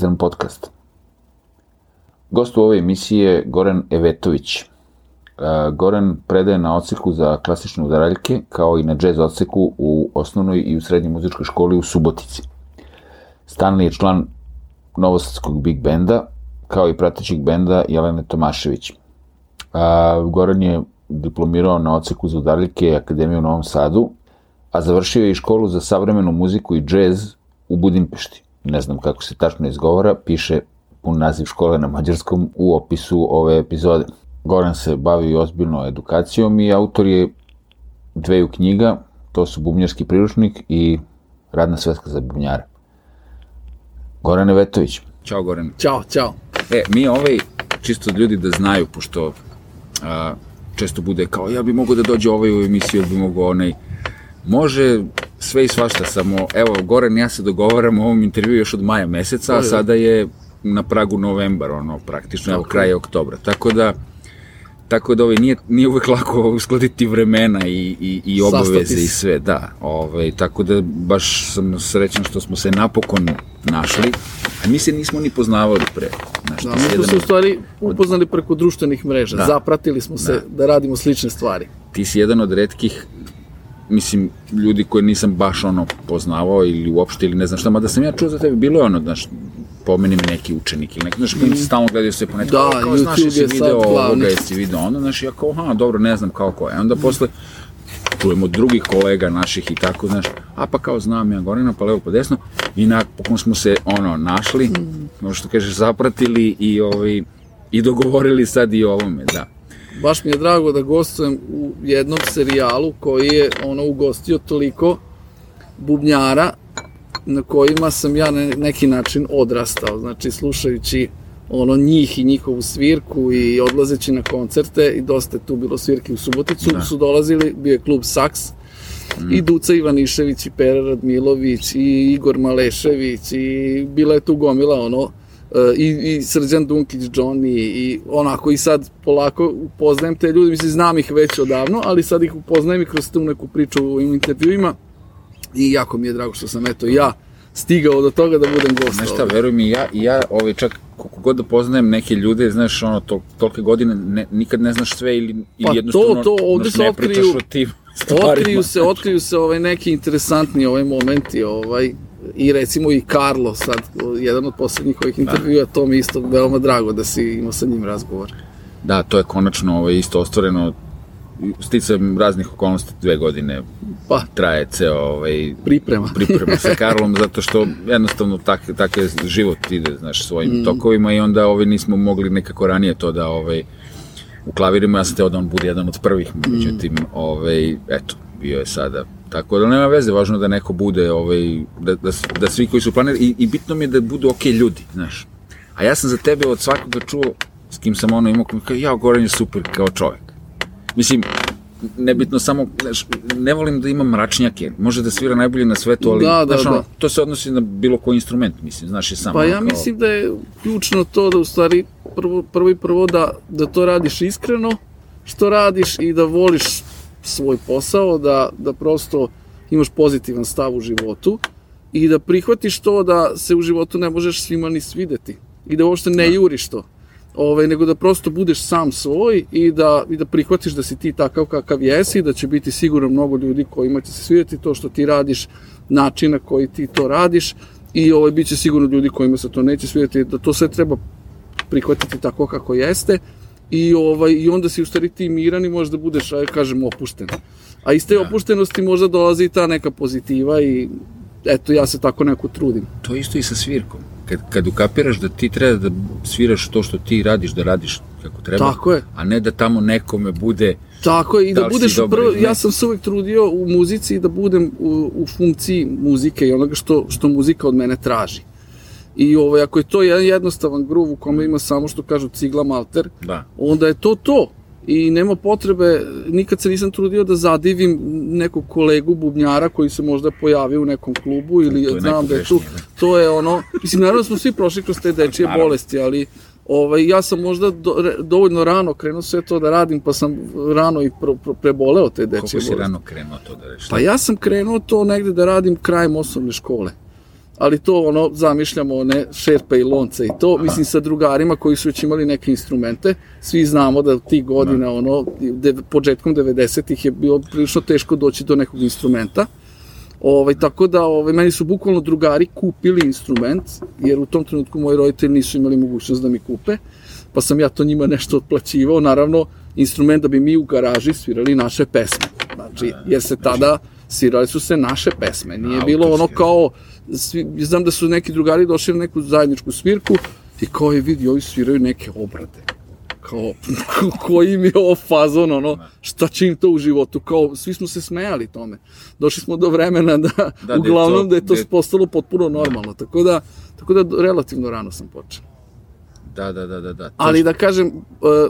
Dexdran Podcast. Gost u ove emisije je Goran Evetović. E, Goran predaje na odseku za klasične udaraljke, kao i na džez odseku u osnovnoj i u srednjoj muzičkoj školi u Subotici. Stalni je član Novosadskog big benda, kao i pratećeg benda Jelene Tomašević. A, Goran je diplomirao na odseku za udaraljke Akademije u Novom Sadu, a završio je i školu za savremenu muziku i džez u Budimpešti. Ne znam kako se tačno izgovara, piše pun naziv škole na mađarskom u opisu ove epizode. Goran se bavi ozbiljno edukacijom i autor je dveju knjiga, to su Bubnjarski priručnik i Radna sveska za bubnjare. Goran Evetović. Ćao Goran. Ćao, čao. E, mi ovaj, čisto ljudi da znaju, pošto a, često bude kao ja bi mogao da dođe ovaj u emisiju, bi mogao onaj, može sve i svašta, samo, evo, Goran ja se dogovaramo o ovom intervju još od maja meseca, a sada je na pragu novembar, ono, praktično, evo, kraj oktobra. Tako da, tako da ovaj, nije, nije uvek lako uskladiti vremena i, i, i obaveze i sve, da. Ovaj, tako da baš sam srećan što smo se napokon našli, a mi se nismo ni poznavali pre. Znaš, Da, mi smo se u stvari upoznali preko društvenih mreža, Da. zapratili smo se da. radimo slične stvari. ti si jedan od redkih mislim, ljudi koje nisam baš ono poznavao ili uopšte ili ne znam šta, mada sam ja čuo za tebe, bilo je ono, znaš, pomeni me neki učenik ili neki, znaš, se stalno gledaju sve po nekom, Da, kao, znaš, YouTube jesi je video ovoga, jesi video ono, znaš, ja kao, aha, dobro, ne znam kao ko je, onda posle, čujemo drugih kolega naših i tako, znaš, a pa kao znam ja Gorina, pa levo pa desno, i nakon smo se, ono, našli, Mm. što kažeš, zapratili i, ovaj, i dogovorili sad i o ovome, da. Baš mi je drago da gostujem u jednom serijalu koji je ono ugostio toliko bubnjara na kojima sam ja na neki način odrastao, znači slušajući ono njih i njihovu svirku i odlazeći na koncerte i dosta je tu bilo svirki u Suboticu, Da. su dolazili, bio je klub Saks, i Duca Ivanišević i Pera Radmilović i Igor Malešević i bila je tu gomila ono i, i Srđan Dunkić, Johnny i onako i sad polako upoznajem te ljude, mislim znam ih već odavno, ali sad ih upoznajem i kroz tu neku priču u ovim intervjuima i jako mi je drago što sam eto ja stigao do toga da budem gost. Znaš šta, ovde. veruj mi, ja, ja ovaj, čak koliko god da poznajem neke ljude, znaš, ono, to, tolike godine, ne, nikad ne znaš sve ili, ili Pa to, jednostavno to, ovde znaš, se ne otkriju- pričaš o tim stvarima. Otkriju se, otkriju se ovaj neki interesantni ovaj momenti, ovaj i recimo i Karlo sad, jedan od poslednjih ovih intervjua, to mi isto veoma drago da si imao sa njim razgovor. Da, to je konačno ovaj, isto ostvareno sticajem raznih okolnosti dve godine Pa, traje ceo ovaj, priprema. priprema sa Karlom, zato što jednostavno tak, tak je život ide, znaš, svojim Mm. tokovima i onda ovaj, nismo mogli nekako ranije to da ovaj, u klavirima, ja sam teo da on bude jedan od prvih, Mm. međutim, ovaj, eto, bio je sada. Tako da nema veze, važno da neko bude, ovaj, da, da, da svi koji su planirali, i, i bitno mi je da budu ok ljudi, znaš. A ja sam za tebe od svakoga čuo, s kim sam ono imao, kao, ja, Goran je super kao čovek. Mislim, nebitno samo, znaš, ne volim da imam mračnjake, može da svira najbolje na svetu, ali, Da, da, znaš, ono, da. to se odnosi na bilo koji instrument, mislim, znaš, je samo. Pa ja kao- mislim da je ključno to da u stvari prvo, prvo i prvo da, da to radiš iskreno što radiš i da voliš svoj posao, da, da prosto imaš pozitivan stav u životu i da prihvatiš to da se u životu ne možeš svima ni svideti i da uopšte ne juriš to. Ovaj, nego da prosto budeš sam svoj i da, i da prihvatiš da si ti takav kakav jesi da će biti sigurno mnogo ljudi kojima će se svidjeti to što ti radiš, način na koji ti to radiš i ovaj, bit će sigurno ljudi kojima se to neće svidjeti, da to sve treba prihvatiti tako kako jeste i, ovaj, i onda si u stvari ti miran i možda budeš, ajde kažem, opušten. A iz te Da. opuštenosti možda dolazi i ta neka pozitiva i eto, ja se tako neko trudim. To isto i sa svirkom. Kad, kad ukapiraš da ti treba da sviraš to što ti radiš, da radiš kako treba, Tako je. a ne da tamo nekome bude Tako je, i Da da, budeš prvo, ja sam se uvek trudio u muzici da budem u, u funkciji muzike i onoga što, što muzika od mene traži. I ovaj, ako je to jedan jednostavan gruv u kome ima samo što kažu cigla malter, da. onda je to to. I nema potrebe, nikad se nisam trudio da zadivim nekog kolegu bubnjara koji se možda pojavio u nekom klubu ili To znam da je tu. najpogrešnije, To je ono, mislim, naravno smo svi prošli kroz te dečije Naravno. bolesti, ali ovaj, ja sam možda do, re- dovoljno rano krenuo sve to da radim, pa sam rano i pro, pro, preboleo te dečije Koliko si bolesti. rano krenuo to da rešiš? Pa ja sam krenuo to negde da radim krajem osnovne škole. Ali to ono, zamišljamo one šerpe i lonce i to, mislim sa drugarima koji su već imali neke instrumente, svi znamo da tih godina, ono, de, početkom 90-ih je bilo prilično teško doći do nekog instrumenta, Ovaj, tako da ovaj, meni su bukvalno drugari kupili instrument, jer u tom trenutku moji roditelji nisu imali mogućnost da mi kupe, pa sam ja to njima nešto otplaćivao, naravno instrument da bi mi u garaži svirali naše pesme. Znači, jer se tada svirali su se naše pesme. Nije bilo ono kao, svi, znam da su neki drugari došli na neku zajedničku svirku i kao je vidi, ovi sviraju neke obrade kao, koji mi je ovo fazon, ono, šta će im to u životu, kao, svi smo se smejali tome. Došli smo do vremena da, da uglavnom, da je to, da je to postalo potpuno normalno, tako da, tako da relativno rano sam počeo. Da, da, da, da. da. Ali da kažem, e,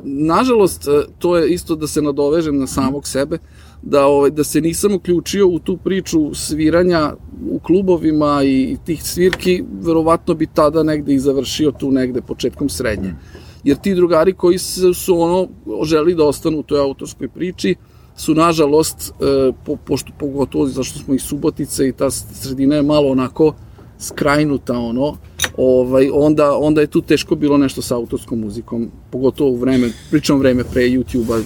nažalost, e, to je isto da se nadovežem na samog sebe, da, ovaj, da se nisam uključio u tu priču sviranja u klubovima i tih svirki, verovatno bi tada negde i završio tu negde početkom srednje. Jer ti drugari koji su, su ono, želi da ostanu u toj autorskoj priči, su nažalost, e, po, pošto pogotovo zašto smo i Subotice i ta sredina je malo onako skrajnuta ono, ovaj, onda, onda je tu teško bilo nešto sa autorskom muzikom, pogotovo u vreme, pričam vreme pre YouTube-a,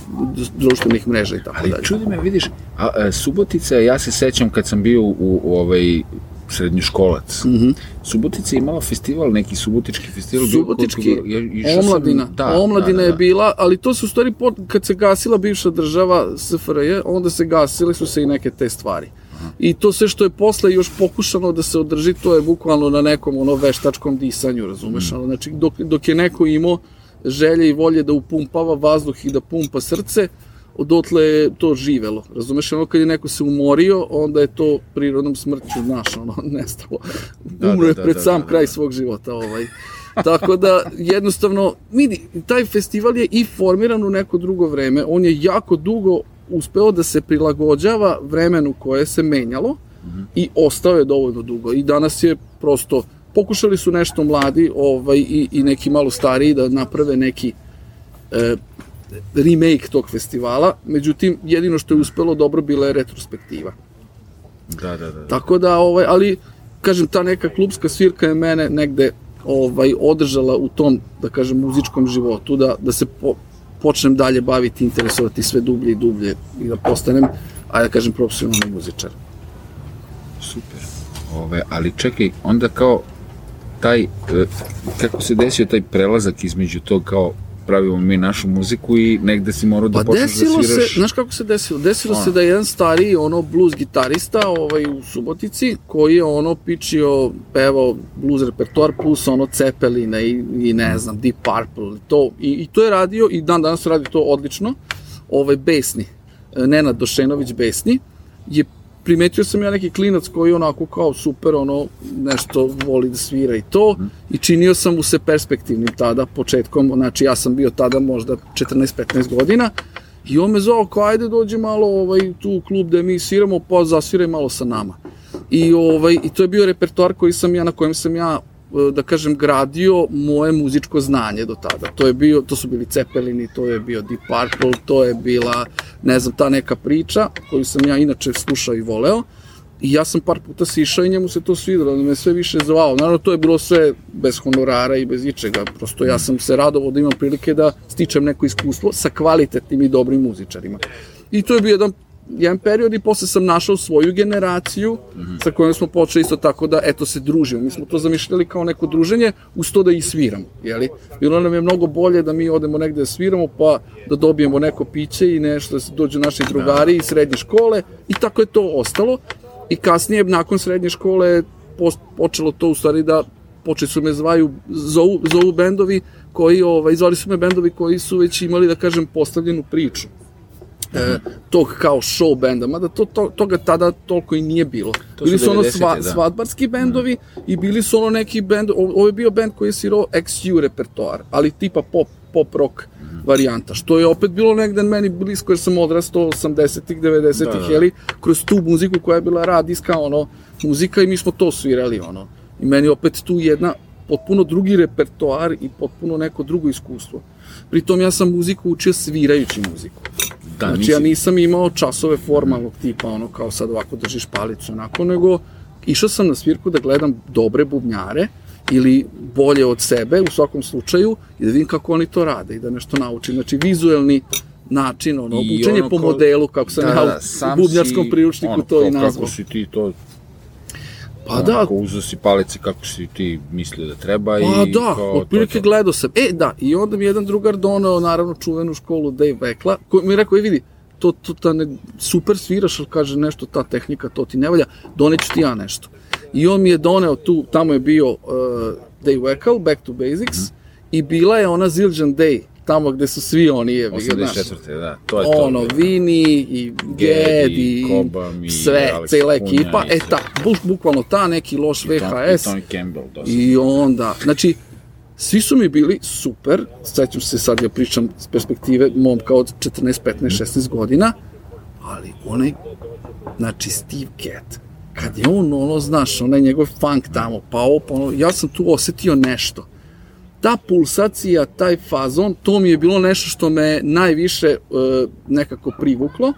društvenih mreža i tako Ali dalje. Ali čudi me, vidiš, a, a, Subotica, ja se sećam kad sam bio u, u ovaj, srednjoškolac. Mm -hmm. Subotica je imala festival, neki subotički festival. Subotički, bio, omladina. Sam, da, omladina da, da, da. je bila, ali to se u stvari, kad se gasila bivša država SFRJ, onda se gasile su se i neke te stvari. I to sve što je posle još pokušano da se održi, to je bukvalno na nekom ono veštačkom disanju, razumeš? Mm. Znači, dok, dok je neko imao želje i volje da upumpava vazduh i da pumpa srce, odotle je to živelo. Razumeš, ono kad je neko se umorio, onda je to prirodnom smrću, znaš, ono, nestalo. Da, Umro da, je pred da, sam da, kraj svog života, ovaj. Tako da, jednostavno, vidi, taj festival je i formiran u neko drugo vreme, on je jako dugo uspeo da se prilagođava vremenu koje se menjalo mm -hmm. i ostao je dovoljno dugo. I danas je prosto, pokušali su nešto mladi ovaj, i, i neki malo stariji da naprave neki e, remake tog festivala, međutim, jedino što je uspelo dobro bila je retrospektiva. Da, da, da. Tako da, ovaj, ali, kažem, ta neka klubska svirka je mene negde ovaj, održala u tom, da kažem, muzičkom životu, da, da se po, počnem dalje baviti, interesovati sve dublje i dublje i da postanem, a da kažem, profesionalni muzičar. Super. Ove, ali čekaj, onda kao taj, e, kako se desio taj prelazak između tog kao pravimo mi našu muziku i negde si morao da pa počneš da sviraš. Se, znaš kako se desilo? Desilo se da je jedan stariji ono blues gitarista ovaj, u Subotici koji je ono pičio, pevao blues repertoar plus ono Cepelina i, i ne znam, Deep Purple to, i, i to je radio i dan danas radi to odlično ovaj, Besni, Nenad Došenović Besni je primetio sam ja neki klinac koji onako kao super, ono, nešto voli da svira i to, i činio sam mu se perspektivnim tada, početkom, znači ja sam bio tada možda 14-15 godina, i on me zvao kao, ajde dođi malo ovaj, tu u klub da mi sviramo, pa zasviraj malo sa nama. I, ovaj, I to je bio repertoar koji sam ja, na kojem sam ja da kažem, gradio moje muzičko znanje do tada. To je bio, to su bili Cepelini, to je bio Deep Purple, to je bila, ne znam, ta neka priča koju sam ja inače slušao i voleo. I ja sam par puta sišao i njemu se to svidelo, da me sve više zvao. Naravno, to je bilo sve bez honorara i bez ičega. Prosto ja sam se radovao da imam prilike da stičem neko iskustvo sa kvalitetnim i dobrim muzičarima. I to je bio jedan jedan period i posle sam našao svoju generaciju mm -hmm. sa kojom smo počeli isto tako da eto se družimo. Mi smo to zamišljali kao neko druženje uz to da i sviramo, jeli? Bilo nam je mnogo bolje da mi odemo negde da sviramo pa da dobijemo neko piće i nešto da se dođu naši drugari da. iz srednje škole i tako je to ostalo. I kasnije, nakon srednje škole, počelo to u stvari da počeli su me zvaju, zovu, zovu bendovi koji, ovaj, zvali su me bendovi koji su već imali, da kažem, postavljenu priču e, tog kao show benda, mada to, to, toga tada toliko i nije bilo. To bili su, ono sva, da. svadbarski bendovi mm. i bili su ono neki bend, ovo je bio bend koji je svirao XU repertoar, ali tipa pop, pop rock mm. varijanta, što je opet bilo negde meni blisko jer sam odrastao 80-ih, 90-ih, da, da. jeli, kroz tu muziku koja je bila radijska, ono, muzika i mi smo to svirali, ono. I meni opet tu jedna potpuno drugi repertoar i potpuno neko drugo iskustvo. Pritom ja sam muziku učio svirajući muziku. Da, znači, ja nisam imao časove formalnog tipa, ono, kao sad ovako držiš palicu, onako, nego išao sam na svirku da gledam dobre bubnjare, ili bolje od sebe u svakom slučaju i da vidim kako oni to rade i da nešto naučim. Znači vizuelni način, ono, I učenje ono po kao- modelu, kako sam Da, ja da, u bubnjarskom si, priručniku ono, to i nazvao. Kako si ti to Pa da, Kako uzeo si palice kako si ti mislio da treba Pa i da, kao otprilike gledao sam. E, da, i onda mi je jedan drugar doneo, naravno, čuvenu školu Dave Vekla, koji mi je rekao, e, vidi, to, to, ta ne, super sviraš, ali kaže nešto, ta tehnika, to ti ne valja, doneću ti ja nešto. I on mi je doneo tu, tamo je bio uh, Dave Weckl, Back to Basics, Mhm. i bila je ona Zildjian Day, tamo gde su svi oni, je, znaš, 84. da, to je to. ono, Vini i Ged i Kobam i sve, Alex cela Kunja ekipa, i e ta, bu, bukvalno ta, neki loš Tom- I VHS, Tony Campbell, dosta. I onda, znači, svi su mi bili super, sećam se sad, ja pričam s perspektive momka od 14, 15, 16 godina, ali onaj, znači Steve Gadd, kad je on, ono, znaš, onaj njegov funk tamo, pa ovo, pa ono, ja sam tu osetio nešto. Ta pulsacija, taj fazon, to mi je bilo nešto što me najviše e, nekako privuklo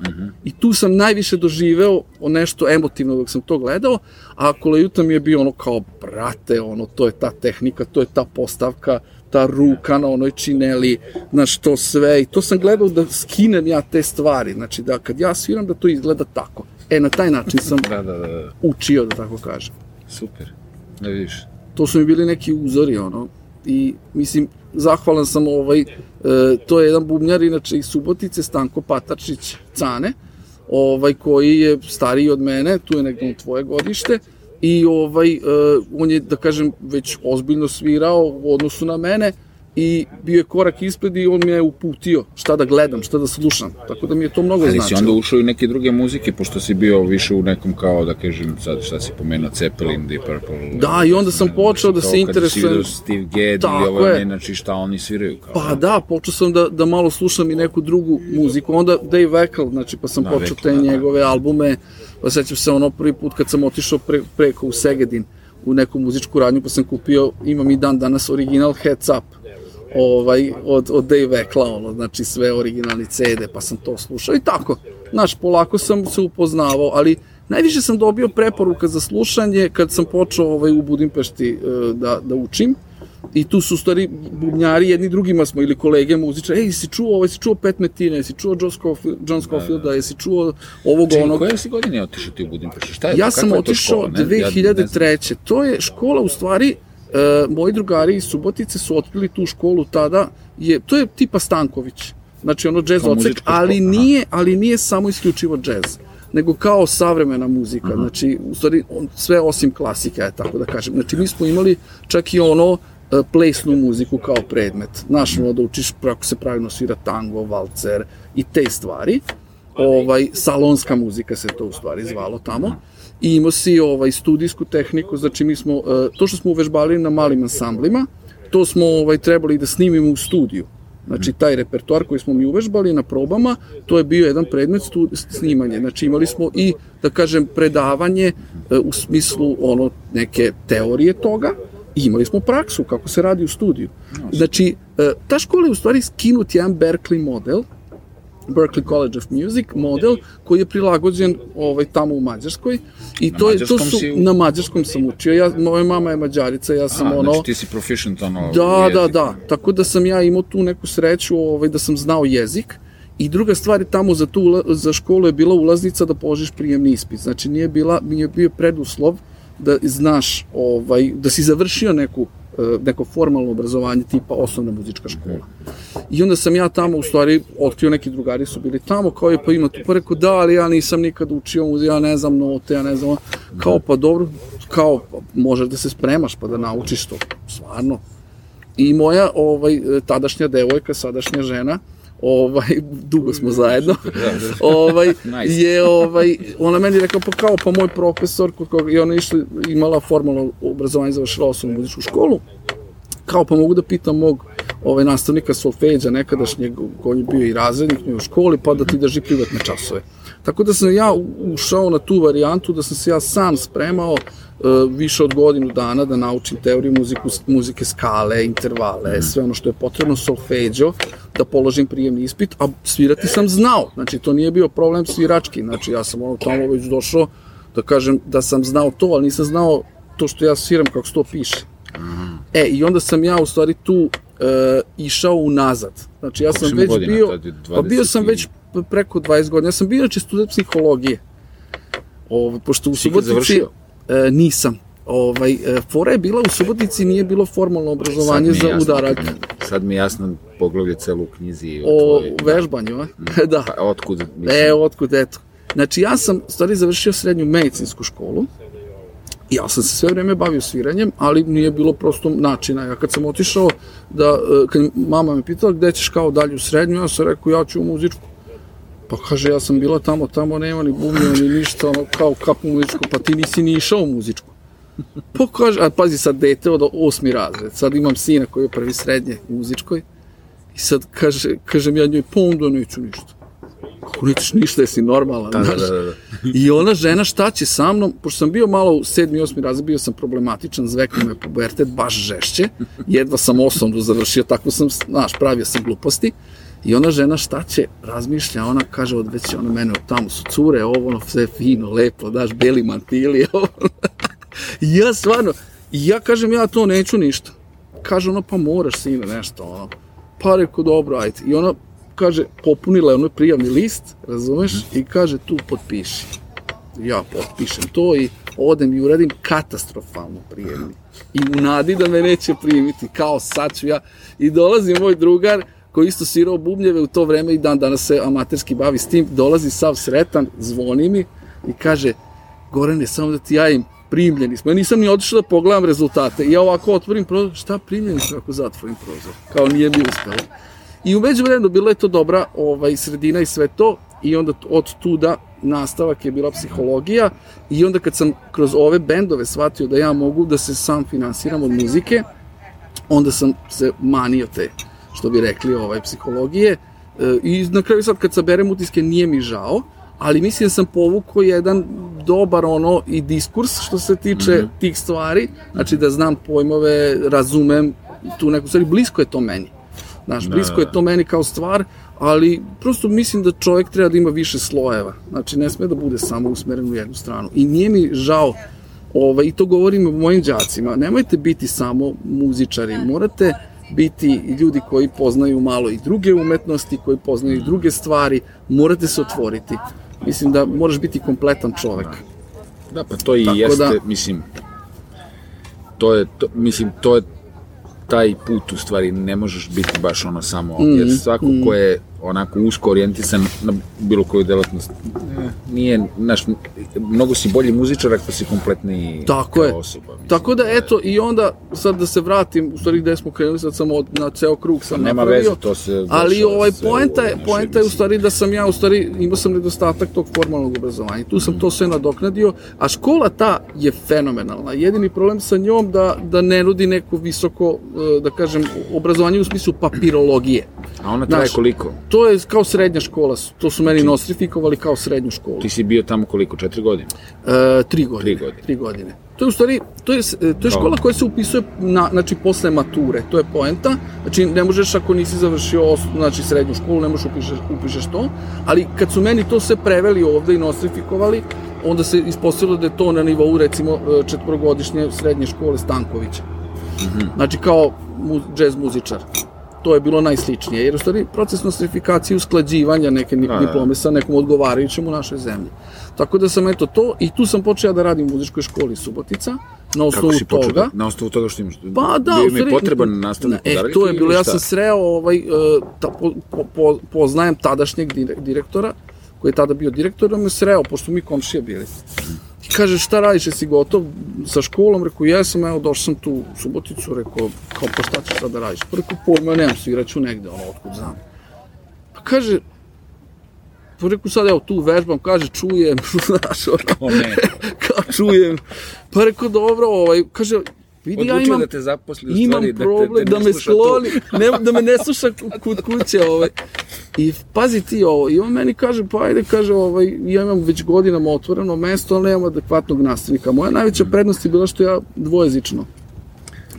i tu sam najviše doživeo nešto emotivno dok sam to gledao, a Kolejuta mi je bio ono kao, brate, ono, to je ta tehnika, to je ta postavka, ta ruka na onoj čineli, znaš, to sve, i to sam gledao da skinem ja te stvari, znači da kad ja sviram da to izgleda tako. E, na taj način sam Da, da, da, da, učio, da tako kažem. super. Da vidiš. to su mi bili neki uzori, ono, i mislim, zahvalan sam ovaj, e, to je jedan bubnjar, inače iz Subotice, Stanko Patačić Cane, ovaj, koji je stariji od mene, tu je negdje tvoje godište, i ovaj, e, on je, da kažem, već ozbiljno svirao u odnosu na mene, i bio je korak ispred i on me je uputio šta da gledam, šta da slušam. Tako da mi je to mnogo Ali si značilo. onda ušao i neke druge muzike, pošto si bio više u nekom kao, da kažem, sad šta si pomenuo, Zeppelin, Deep Purple. Da, i onda sam počeo da se interesujem- Kada si vidio Steve Gadd i ovo, ne, znači šta oni sviraju. Kao, Pa da, počeo sam da, da malo slušam i neku drugu muziku, onda Dave Weckl, znači pa sam Da, počeo te da, da. njegove albume, pa sećam se ono prvi put kad sam otišao pre, preko u Segedin u neku muzičku radnju, pa sam kupio, imam i dan danas original Heads Up, ovaj, od, od Dave Weckla, ono, znači sve originalni CD, pa sam to slušao i tako. Znaš, polako sam se upoznavao, ali najviše sam dobio preporuka za slušanje kad sam počeo ovaj, u Budimpešti e, da, da učim, I tu su u stvari bubnjari, jedni drugima smo, ili kolege muzičari, ej, jesi čuo ovo, jesi čuo Pet Metina, jesi čuo John Scofield, John Scofielda, jesi čuo ovog Čekaj, onog... koje si godine otišao ti u Budimpeštu? Šta je Ja to? sam otišao škola? Ne, ja ne znam. 2003. To je škola, u stvari, e, moji drugari iz Subotice su otkrili tu školu tada, je, to je tipa Stanković, znači ono jazz Kao odsek, škola, ali aha. nije, ali nije samo isključivo jazz nego kao savremena muzika, Mhm. znači, u stvari, on, sve osim klasike, je tako da kažem. Znači, mi smo imali čak i ono, e, plesnu muziku kao predmet. Znaš, ono, da učiš kako se pravilno svira tango, valcer i te stvari. Ovaj, salonska muzika se to u stvari zvalo tamo. I imao si ovaj, studijsku tehniku, znači mi smo, e, to što smo uvežbali na malim ansamblima, to smo ovaj, trebali da snimimo u studiju. Znači, taj repertoar koji smo mi uvežbali na probama, to je bio jedan predmet stu, snimanje. Znači, imali smo i, da kažem, predavanje e, u smislu ono neke teorije toga, i imali smo praksu kako se radi u studiju. Znači, e, ta škola je u stvari skinut jedan Berkeley model, Berkeley College of Music model koji je prilagođen ovaj tamo u Mađarskoj i Na to je to su si na mađarskom sam učio ja moja mama je mađarica ja sam A, ono znači ti si proficient ono Da, da, da. Tako da sam ja imao tu neku sreću ovaj, da sam znao jezik. I druga stvar je tamo za, tu, za školu je bila ulaznica da položiš prijemni ispit. Znači nije, bila, nije bio preduslov da znaš, ovaj, da si završio neku, neko formalno obrazovanje tipa osnovna muzička škola. I onda sam ja tamo, u stvari, otkrio neki drugari su bili tamo, kao je pa ima tu, pa rekao da, ali ja nisam nikad učio muziku, ja ne znam note, ja ne znam, ovo." kao pa dobro, kao pa, možeš da se spremaš pa da naučiš to, stvarno, I moja ovaj tadašnja devojka, sadašnja žena, ovaj dugo smo zajedno. ovaj Nice. je ovaj ona meni rekla pa kao pa moj profesor kod koga i ona išla imala formalno obrazovanje završila osnovnu muzičku školu. Kao pa mogu da pitam mog ovaj nastavnika solfeđa nekadašnjeg koji je bio i razrednik u školi pa da ti drži privatne časove. Tako da sam ja ušao na tu varijantu da sam se ja sam spremao e, više od godinu dana da naučim teoriju muziku, muzike skale, intervale, sve ono što je potrebno, solfeđo, da položim prijemni ispit, a svirati sam znao, znači to nije bio problem svirački, znači ja sam ono tamo već došao, da kažem da sam znao to, ali nisam znao to što ja sviram kako se to piše. E, i onda sam ja u stvari tu e, išao unazad. Znači, ja sam već godina bio, tad? pa bio 20 sam već preko 20 godina. Ja sam bio inače student psihologije. Ovo, pošto u Subotici... završio? E, nisam. Ovaj, e, fora je bila u Subotici, nije bilo formalno obrazovanje za jasno, udaraljke. Sad mi je jasno poglavlje celu u knjizi. O tvojoj- vežbanju, a? da. Pa, otkud, mislim, E, otkud, eto. Znači, ja sam, stvari, završio srednju medicinsku školu. Ja sam se sve vreme bavio sviranjem, ali nije bilo prosto načina. Ja kad sam otišao, da, e, kad mama me pitala gde ćeš kao dalje u srednju, ja sam rekao, ja ću u muzičku. Pa kaže, ja sam bila tamo, tamo nema ni bubnjeva, ni ništa, ono, kao kapu muzičku, pa ti nisi ni išao u muzičku. Pa kaže, a pazi sad, dete od osmi razred, sad imam sina koji je prvi srednje u muzičkoj, i sad kaže, kažem ja njoj, pa onda neću ništa. Kako nećeš ništa, jesi normalan, Da, da, znaš? da, da, da. I ona žena šta će sa mnom, pošto sam bio malo u sedmi, osmi razred, bio sam problematičan, zvekao me pubertet, baš žešće, jedva sam osnovnu završio, tako sam, znaš, pravio sam gluposti. I ona žena šta će, razmišlja, ona kaže, od već ona mene, tamo su cure, ovo, ono, sve fino, lepo, daš, beli mantili, ovo. I ja stvarno, ja kažem, ja to neću ništa. Kaže ona, pa moraš, sine, nešto, ono. Pa rekao, dobro, ajde. I ona, kaže, popunila je onaj prijavni list, razumeš, i kaže, tu potpiši. Ja potpišem to i odem i uradim katastrofalno prijemni. I u nadi da me neće primiti, kao sad ću ja. I dolazi moj drugar, koji isto svirao bubnjeve u to vreme i dan danas se amaterski bavi s tim, dolazi sav sretan, zvoni mi i kaže, Gorane, samo da ti javim, primljeni smo. Ja nisam ni otišao da pogledam rezultate. I ja ovako otvorim prozor, šta primljeni smo ako zatvorim prozor? Kao nije mi uspelo. I umeđu vremenu bila je to dobra ovaj, sredina i sve to i onda od tuda nastavak je bila psihologija i onda kad sam kroz ove bendove shvatio da ja mogu da se sam finansiram od muzike, onda sam se manio te, što bi rekli, ovaj, psihologije. E, I na kraju sad kad saberem utiske nije mi žao, ali mislim da sam povukao jedan dobar ono i diskurs što se tiče mm -hmm. tih stvari, znači da znam pojmove, razumem tu neku stvari, blisko je to meni. Znaš, blisko je to meni kao stvar, ali prosto mislim da čovjek treba da ima više slojeva. Znači, ne sme da bude samo usmeren u jednu stranu. I nije mi žao, ovaj, i to govorim o mojim đacima, nemojte biti samo muzičari, morate biti ljudi koji poznaju malo i druge umetnosti, koji poznaju i druge stvari, morate se otvoriti. Mislim da moraš biti kompletan čovek. Da, pa to i Tako jeste, da- mislim, to je, to, mislim, to je taj put u stvari ne možeš biti baš ono samo, Mm, jer svako ko je onako usko orijentisan na bilo koju delatnost, eh, nije, znaš, mnogo si bolji muzičar ako si kompletni Tako je. osoba. Mislim, Tako da, eto, i onda, sad da se vratim, u stvari gde smo krenuli, sad sam od, na ceo krug sam Nema napravio. veze, to se Ali ovaj poenta je, poenta je u stvari da sam ja u stvari imao sam nedostatak tog formalnog obrazovanja. Tu sam to sve nadoknadio, a škola ta je fenomenalna. Jedini problem sa njom da da ne nudi neko visoko e, da kažem obrazovanje u smislu papirologije. A ona traje Znaš, koliko? To je kao srednja škola, to su meni nostrifikovali kao srednju školu. Ti si bio tamo koliko? Četiri godine? E, tri godine. Tri godine. Tri godine. To je u stvari, to je, e, to je škola koja se upisuje na, znači, posle mature, to je poenta. Znači, ne možeš ako nisi završio os, znači, srednju školu, ne možeš upišeš, upišeš to, ali kad su meni to sve preveli ovde i nostrifikovali, onda se ispostavilo da je to na nivou, recimo, e, četvorogodišnje srednje škole Stankovića. Znači, kao mu, džez muzičar. To je bilo najsličnije, jer u stvari proces nostrifikacije i usklađivanja neke da. diplome sa nekom odgovarajućem u našoj zemlji. Tako da sam eto to, i tu sam počeo da radim u muzičkoj školi Subotica, na osnovu Kako si počeo? toga. da- Na osnovu toga što imaš? Pa da, bio mi je potreban nastavnik E, udarljke to je bilo, ja sam sreo, ovaj, e, ta, po, po, po, poznajem tadašnjeg dire- direktora, koji je tada bio direktor, on me sreo, pošto mi komšije bili. I kaže, šta radiš, jesi gotov sa školom? Rekao, jesam, evo, došao sam tu u Suboticu, rekao, kao, pa šta ćeš sad da radiš? Pa rekao, pojma, nemam, sviraću negde, ono, otkud znam. Pa kaže, pa rekao sad, evo, tu vežbam, kaže, čujem, znaš, ono, O, ne. kao čujem. Pa rekao, dobro, ovaj, kaže, vidi, ja Odlučio imam, da te zaposli u imam stvari, da te- problem da, me skloni, ne, da me ne sluša kod kuće, ovaj. I pazi ti ovo, i on meni kaže, pa ajde, kaže, ovaj, ja imam već godinama otvoreno mesto, ali nemam adekvatnog nastavnika. Moja najveća prednost je bila što ja dvojezično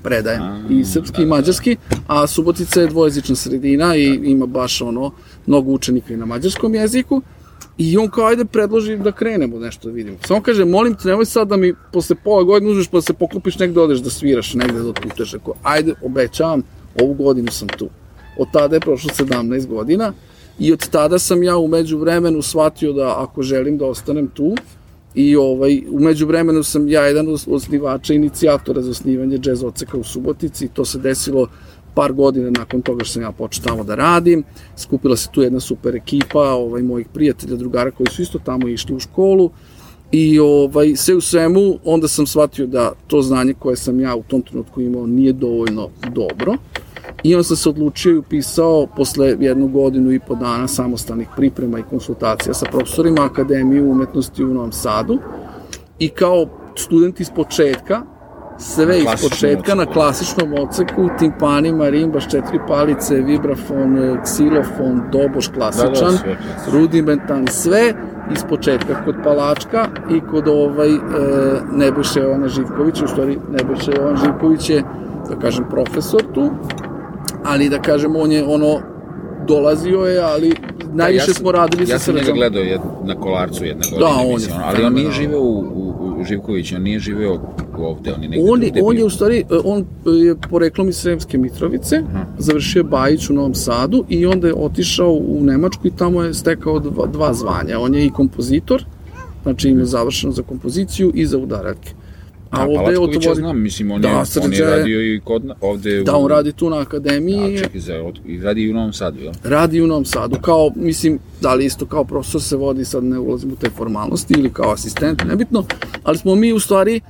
predajem, i srpski i mađarski, a Subotica je dvojezična sredina i ima baš ono, mnogo učenika i na mađarskom jeziku. I on kao, ajde predloži da krenemo nešto da vidimo. Samo kaže, molim te, nemoj sad da mi posle pola godine uzmeš pa da se poklopiš negde odeš da sviraš, negde da otputeš. Ako, ajde, obećavam, ovu godinu sam tu. Od tada je prošlo 17 godina i od tada sam ja umeđu vremenu shvatio da ako želim da ostanem tu, I ovaj, umeđu vremenu sam ja jedan od osnivača, inicijatora za osnivanje džez oceka u Subotici. To se desilo par godina nakon toga što sam ja počeo tamo da radim. Skupila se tu jedna super ekipa ovaj, mojih prijatelja, drugara koji su isto tamo išli u školu. I ovaj, sve u svemu, onda sam shvatio da to znanje koje sam ja u tom trenutku imao nije dovoljno dobro. I onda sam se odlučio i upisao posle jednu godinu i po dana samostalnih priprema i konsultacija sa profesorima Akademije umetnosti u Novom Sadu. I kao student iz početka, sve iz početka na klasičnom odseku, timpani, marimbaš, četiri palice, vibrafon, ksilofon, doboš klasičan, da, da, sve, rudimentalni, sve iz početka kod Palačka i kod ovaj e, Nebojše Jovana Živkovića, u stvari Nebojše Jovan Živković je, da kažem, profesor tu, ali da kažem, on je ono, dolazio je, ali najviše da, ja sam, smo radili ja sa srđom. Ja sam njega gledao jed, na kolarcu jedne godine, da, on mislim, je, ali on nije živeo u, u, u Živković, on nije živeo ovde, on je negde on, je, on je u stvari, on je poreklom iz Sremske Mitrovice, Aha. završio Bajić u Novom Sadu i onda je otišao u Nemačku i tamo je stekao dva, dva zvanja. On je i kompozitor, znači ima završeno za kompoziciju i za udaraljke. A, a ovde je otvori... znam, mislim, on, da, je, on je radio i kod, ovde... Da, on radi tu na akademiji. Da, čekaj, za, i radi i u Novom Sadu, jel? Radi u Novom Sadu, kao, mislim, da li isto kao profesor se vodi, sad ne ulazim u te formalnosti, ili kao asistent, nebitno, ali smo mi u stvari,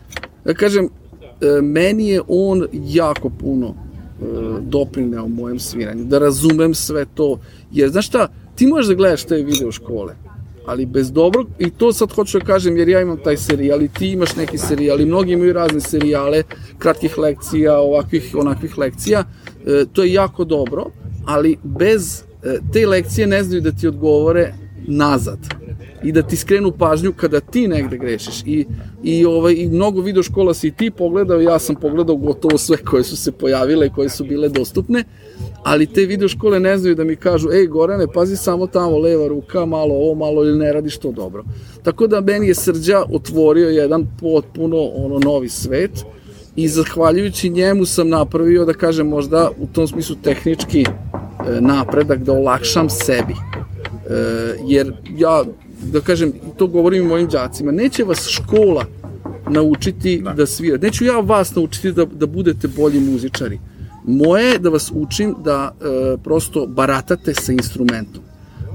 da kažem, e, meni je on jako puno e, doprineo mojem sviranju, da razumem sve to, jer, znaš šta, ti možeš da gledaš te video škole, ali bez dobrog, i to sad hoću da kažem jer ja imam taj serijal i ti imaš neki serijal i mnogi imaju razne serijale, kratkih lekcija, ovakvih, onakvih lekcija, e, to je jako dobro, ali bez e, te lekcije ne znaju da ti odgovore nazad i da ti skrenu pažnju kada ti negde grešiš i, i, ovaj, i mnogo video škola si i ti pogledao, ja sam pogledao gotovo sve koje su se pojavile i koje su bile dostupne, ali te video škole ne znaju da mi kažu, ej Gorane, pazi samo tamo, leva ruka, malo ovo, malo ili ne radiš to dobro. Tako da meni je Srđa otvorio jedan potpuno ono novi svet i zahvaljujući njemu sam napravio, da kažem, možda u tom smislu tehnički e, napredak, da olakšam sebi. E, jer ja, da kažem, to govorim i mojim đacima, neće vas škola naučiti da, da svirate. Neću ja vas naučiti da, da budete bolji muzičari Moje je da vas učim da e, prosto baratate sa instrumentom.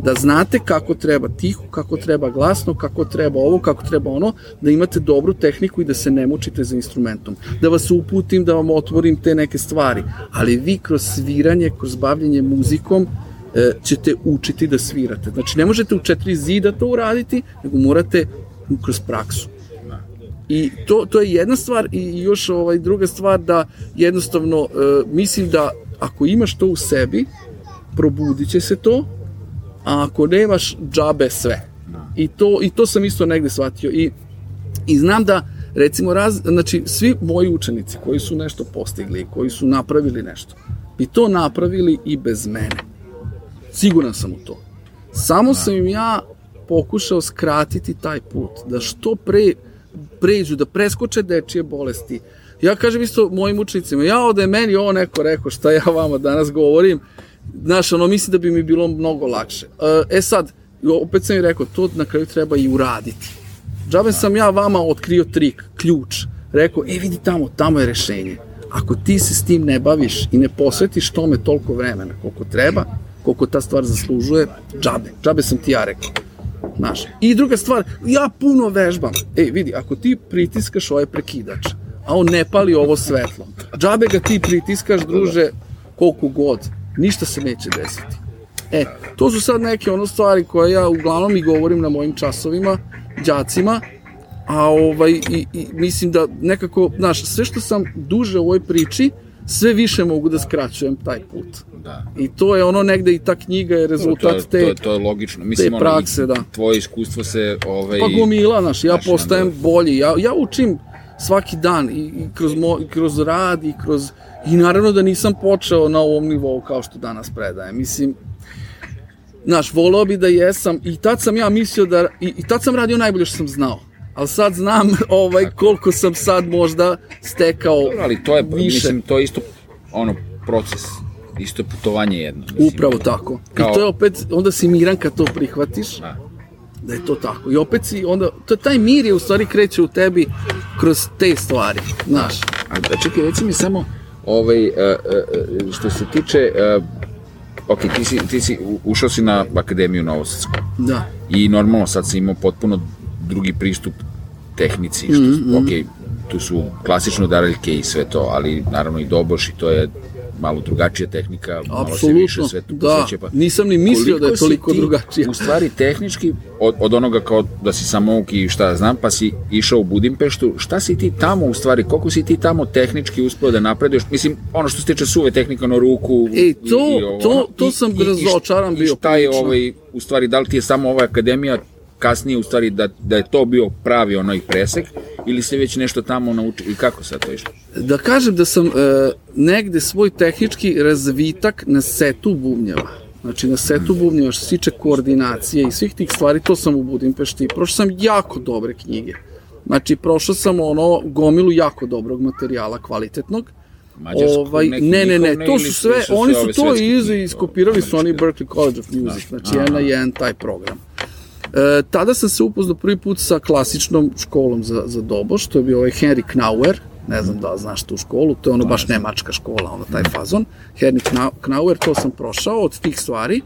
Da znate kako treba tiho, kako treba glasno, kako treba ovo, kako treba ono, da imate dobru tehniku i da se ne mučite za instrumentom. Da vas uputim, da vam otvorim te neke stvari. Ali vi kroz sviranje, kroz bavljanje muzikom, ćete učiti da svirate. Znači, ne možete u četiri zida to uraditi, nego morate kroz praksu. I to, to je jedna stvar i još ovaj druga stvar da jednostavno e, mislim da ako imaš to u sebi, probudit će se to, a ako nemaš džabe sve. I to, I to sam isto negde shvatio. I, i znam da recimo raz, znači svi moji učenici koji su nešto postigli, koji su napravili nešto, bi to napravili i bez mene. Siguran sam u to. Samo sam im ja pokušao skratiti taj put, da što pre pređu, da preskoče dečije bolesti. Ja kažem isto mojim učenicima, ja da je meni ovo neko rekao šta ja vama danas govorim, znaš, ono, mislim da bi mi bilo mnogo lakše. E, e sad, opet sam i rekao, to na kraju treba i uraditi. Džabe sam ja vama otkrio trik, ključ, rekao, e vidi tamo, tamo je rešenje. Ako ti se s tim ne baviš i ne posvetiš tome toliko vremena koliko treba, koliko ta stvar zaslužuje, džabe. Džabe sam ti ja rekao. Znaš. I druga stvar, ja puno vežbam. Ej, vidi, ako ti pritiskaš ovaj prekidač, a on ne pali ovo svetlo, džabe ga ti pritiskaš, druže, koliko god, ništa se neće desiti. E, to su sad neke ono stvari koje ja uglavnom i govorim na mojim časovima, đacima, a ovaj, i, i mislim da nekako, znaš, sve što sam duže u ovoj priči, sve više mogu da skraćujem taj put. Da. I to je ono negde i ta knjiga je rezultat to, to, te, to, to je logično. Mislim, te prakse, ono, da. Tvoje iskustvo se... Ovaj, pa gomila, znaš, ja postajem da... bolji. Ja, ja učim svaki dan i, i, kroz, mo, i kroz rad i kroz... I naravno da nisam počeo na ovom nivou kao što danas predajem. Mislim, Znaš, volao bi da jesam i tad sam ja mislio da, i, i tad sam radio najbolje što sam znao. Ali sad znam ovaj, koliko sam sad možda stekao Dobro, ali to je, više. mislim, to je isto ono, proces, isto je putovanje jedno. Mislim, Upravo tako. Kao- I to je opet, onda si miran kad to prihvatiš, Da. da je to tako. I opet si, onda, to, taj mir je u stvari kreće u tebi kroz te stvari, znaš. A, a čekaj, reci mi samo, ovaj, uh, uh, što se tiče, ok, ti si, ti si, ušao si na Akademiju Novosadsku Da. i normalno sad si imao potpuno drugi pristup tehnici, što, Mhm, ok, tu su klasično daraljke i sve to, ali naravno i doboš i to je malo drugačija tehnika, malo se više sve tu da. posveće, pa Nisam ni mislio da je toliko ti drugačije. U stvari tehnički od, od onoga kao da si samouk i šta znam, pa si išao u Budimpeštu, šta si ti tamo u stvari, koliko si ti tamo tehnički uspeo da napreduješ, mislim, ono što se tiče suve tehnike na ruku E, to- ovo, to- to i- sam i- i razočaran i bio šta je ovaj, u stvari, da li ti je samo ova akademija kasnije u stvari da, da je to bio pravi onaj presek ili se već nešto tamo nauči i kako sad to išlo? Da kažem da sam e, negde svoj tehnički razvitak na setu bubnjeva. Znači na setu bubnjeva što se tiče koordinacije i svih tih stvari, to sam u Budimpešti. Prošao sam jako dobre knjige. Znači prošao sam ono gomilu jako dobrog materijala kvalitetnog. Mađarsku, Ovaj, ne, ne, ne, to su sve, oni su to iz, iskopirali su oni Berklee College of Music, znači jedan na jedan taj program. E, tada sam se upoznao prvi put sa klasičnom školom za, za doboš, to je bio ovaj Henry Knauer, ne znam da znaš tu školu, to je ono baš nemačka škola, ono taj fazon. Henry Kna- Knauer, to sam prošao od tih stvari,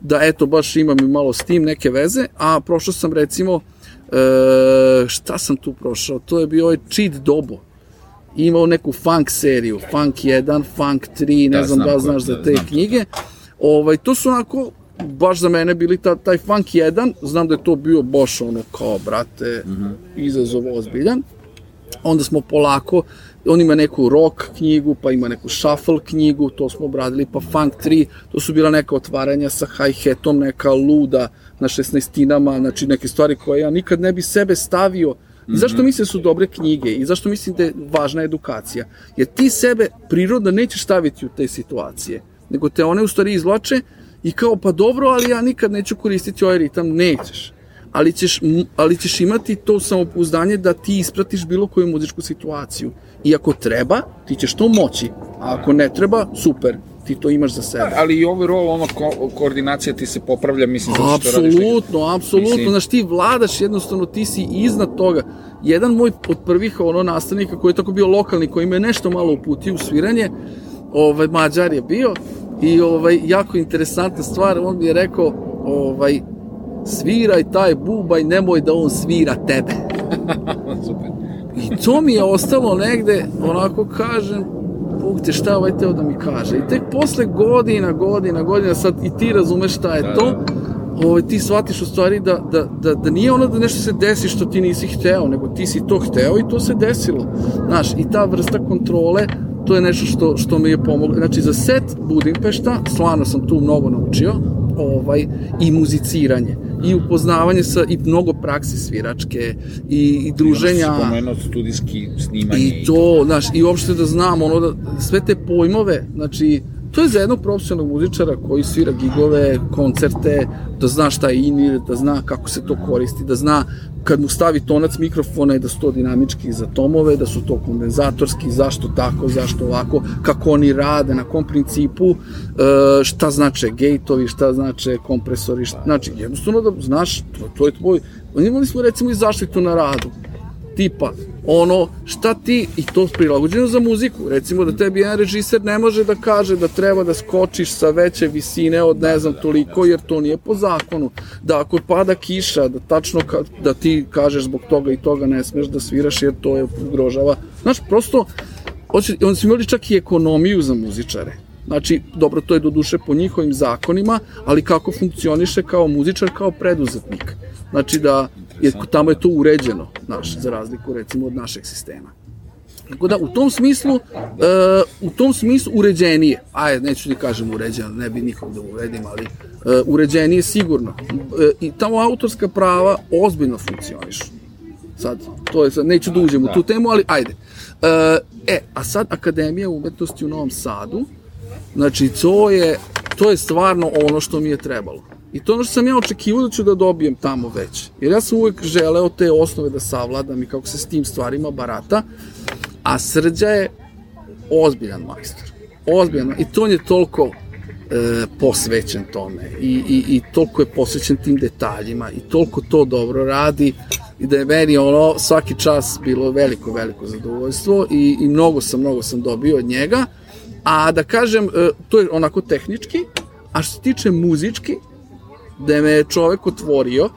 da eto baš imam i malo s tim neke veze, a prošao sam recimo, e, šta sam tu prošao, to je bio ovaj Cheat Dobo, imao neku funk seriju, Funk 1, Funk 3, ne Da, znam znam da li ko- znaš za da, te znam. knjige. Ovaj, to su onako, baš za mene bili ta, taj Funk 1, znam da je to bio baš ono kao, brate, izazov ozbiljan. Onda smo polako, on ima neku rock knjigu, pa ima neku shuffle knjigu, to smo obradili, pa Funk 3, to su bila neka otvaranja sa hi-hatom, neka luda na šestnaestinama, znači neke stvari koje ja nikad ne bi sebe stavio I zašto mislim da su dobre knjige i zašto mislim da je važna edukacija? Jer ti sebe prirodno nećeš staviti u te situacije, nego te one u stvari izvlače i kao pa dobro, ali ja nikad neću koristiti ovaj ritam, nećeš. Ali ćeš, ali ćeš imati to samopouzdanje da ti ispratiš bilo koju muzičku situaciju. I ako treba, ti ćeš to moći. A ako ne treba, super, ti to imaš za sebe. Ali i overall, ono, ko, koordinacija ti se popravlja, mislim, zato što radiš neki- Apsolutno, apsolutno. Znaš, ti vladaš jednostavno, ti si iznad toga. Jedan moj od prvih ono nastavnika koji je tako bio lokalni, koji me nešto malo uputio u sviranje, ovaj, Mađar je bio, i ovaj, jako interesantna stvar, on mi je rekao, ovaj, sviraj taj bubaj, nemoj da on svira tebe. Super. I to mi je ostalo negde, onako kažem, Bog te šta ovaj teo da mi kaže. I tek posle godina, godina, godina, sad i ti razumeš šta je Da, to, da. ovaj, ti shvatiš u stvari da, da, da, da nije ono da nešto se desi što ti nisi hteo, nego ti si to hteo i to se desilo. Znaš, i ta vrsta kontrole, to je nešto što, što mi je pomoglo. Znači, za set Budimpešta, stvarno sam tu mnogo naučio, ovaj, i muziciranje, i upoznavanje sa, i mnogo praksi sviračke, i, i druženja. Si Spomenuo studijski snimanje I to, znaš, i uopšte da znam, ono, da, sve te pojmove, znači, to je za jednog profesionalnog muzičara koji svira gigove, koncerte, da zna šta je inir, da zna kako se to koristi, da zna kad mu stavi tonac mikrofona i da su to dinamički za tomove, da su to kondenzatorski, zašto tako, zašto ovako, kako oni rade, na kom principu, e, šta znače gejtovi, šta znače kompresori, šta, znači, jednostavno da znaš, to, to je tvoj, imali smo recimo i zaštitu na radu, tipa ono šta ti i to prilagođeno za muziku. Recimo da tebi jedan režiser ne može da kaže da treba da skočiš sa veće visine od ne znam toliko jer to nije po zakonu. Da ako pada kiša da tačno ka, da ti kažeš zbog toga i toga ne smeš da sviraš jer to je ugrožava. Znaš prosto oni su imali čak i ekonomiju za muzičare. Znači, dobro, to je do duše po njihovim zakonima, ali kako funkcioniše kao muzičar, kao preduzetnik. Znači da je, tamo je to uređeno, naš, za razliku recimo od našeg sistema. Tako da u tom smislu, e, u tom smislu uređenije, ajde neću ti kažem uređeno, ne bi nikog da uredim, ali e, uređenije sigurno. E, I tamo autorska prava ozbiljno funkcionišu. Sad, to je sad, neću da uđem u tu temu, ali ajde. E, e, a sad Akademija umetnosti u Novom Sadu, znači to je, to je stvarno ono što mi je trebalo. I to ono što sam ja očekivao da ću da dobijem tamo već. Jer ja sam uvek želeo te osnove da savladam i kako se s tim stvarima barata, a Srđa je ozbiljan majstor. Ozbiljan. I to on je toliko e, posvećen tome i, i, i toliko je posvećen tim detaljima i toliko to dobro radi i da je meni ono svaki čas bilo veliko, veliko zadovoljstvo i, i mnogo sam, mnogo sam dobio od njega. A da kažem, e, to je onako tehnički, a što se tiče muzički, da me je čovek otvorio,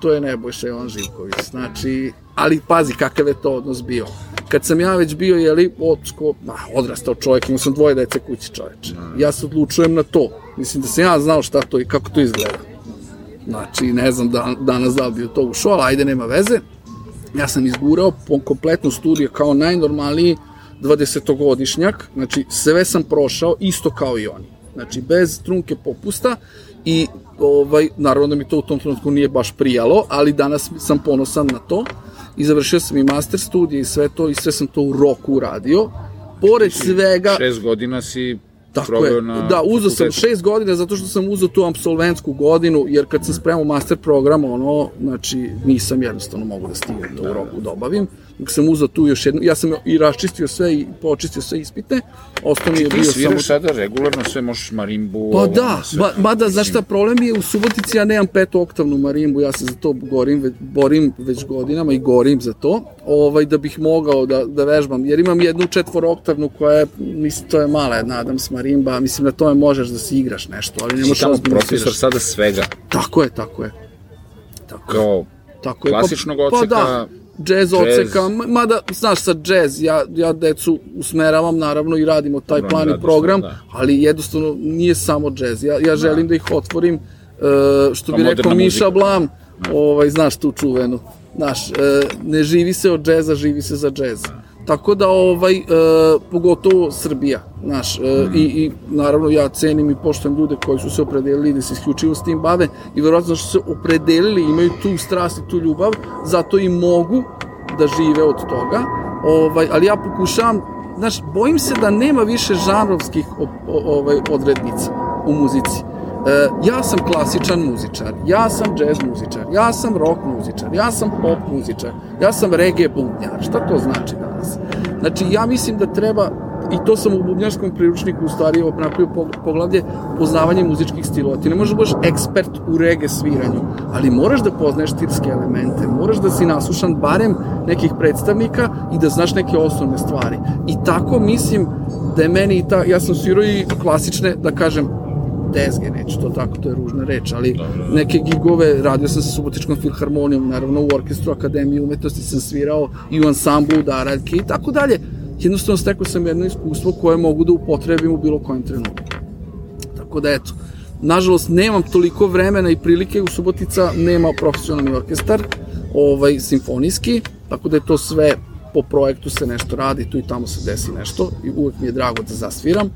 to je Nebojša Jovan Živković. Znači, ali pazi kakav je to odnos bio. Kad sam ja već bio, jeli, odsko, ma, odrastao čovjek, imao sam dvoje dece kući čoveče. Ja se odlučujem na to. Mislim da sam ja znao šta to i kako to izgleda. Znači, ne znam da, danas da bi to ušao, ali ajde, nema veze. Ja sam izgurao po kompletnu studiju kao najnormalniji 20-godišnjak, znači sve sam prošao isto kao i oni. Znači, bez trunke popusta i ovaj, naravno da mi to u tom trenutku nije baš prijalo, ali danas sam ponosan na to i završio sam i master studije i sve to i sve sam to u roku uradio. Pored svega... Šest godina si Tako je. Da, uzeo sam šest godina zato što sam uzeo tu absolventsku godinu, jer kad sam spremao master program, ono, znači, nisam jednostavno mogu da stignem to u roku da obavim dok sam uzao tu još jednu, ja sam i raščistio sve i počistio sve ispite, ostao mi je bio samo... Ti sviraš sada regularno sve, možeš marimbu... Pa da, ba, mada, znaš šta, problem je u Subotici, ja nemam peto oktavnu marimbu, ja se za to gorim, borim već godinama i gorim za to, ovaj, da bih mogao da, da vežbam, jer imam jednu oktavnu koja je, mislim, to je mala jedna Adams marimba, mislim da tome možeš da si igraš nešto, ali ne možeš tamo da profesor sada svega. Tako je, tako je. Tako Kao tako je. klasičnog pa, odseka... Pa da, džez odseka, mada, znaš, sa džez, ja, ja decu usmeravam, naravno, i radimo taj Dobro, plan i program, da. ali jednostavno nije samo džez. Ja, ja želim da, da ih otvorim, uh, što bi rekao Miša Blam, ovaj, znaš tu čuvenu, znaš, uh, ne živi se od džeza, živi se za džez. Da. Tako da, ovaj, e, pogotovo Srbija, znaš, e, mm. i, i naravno ja cenim i poštujem ljude koji su se opredelili da se isključivo s tim bave i verovatno što se opredelili, imaju tu strast i tu ljubav, zato i mogu da žive od toga, ovaj, ali ja pokušavam, znaš, bojim se da nema više žanrovskih ovaj, odrednica u muzici. E, ja sam klasičan muzičar, ja sam jazz muzičar, ja sam rock muzičar, ja sam pop muzičar, ja sam reggae bubnjar. Šta to znači danas? Znači, ja mislim da treba i to sam u bubnjarskom priručniku u stvari napravio poglavlje poznavanje muzičkih stilova. Ti ne možeš da budeš ekspert u rege sviranju, ali moraš da poznaješ stilske elemente, moraš da si naslušan barem nekih predstavnika i da znaš neke osnovne stvari. I tako mislim da je meni i ta, ja sam svirao i klasične, da kažem, tezge, neću to tako, to je ružna reč, ali Dobre. neke gigove, radio sam sa Subotičkom filharmonijom, naravno u orkestru Akademije umetnosti sam svirao i u ansamblu Daraljke i tako dalje. Jednostavno stekao sam jedno iskustvo koje mogu da upotrebim u bilo kojem trenutku. Tako da eto, nažalost nemam toliko vremena i prilike, u Subotica nema profesionalni orkestar, ovaj, simfonijski, tako da je to sve po projektu se nešto radi, tu i tamo se desi nešto i uvek mi je drago da zasviram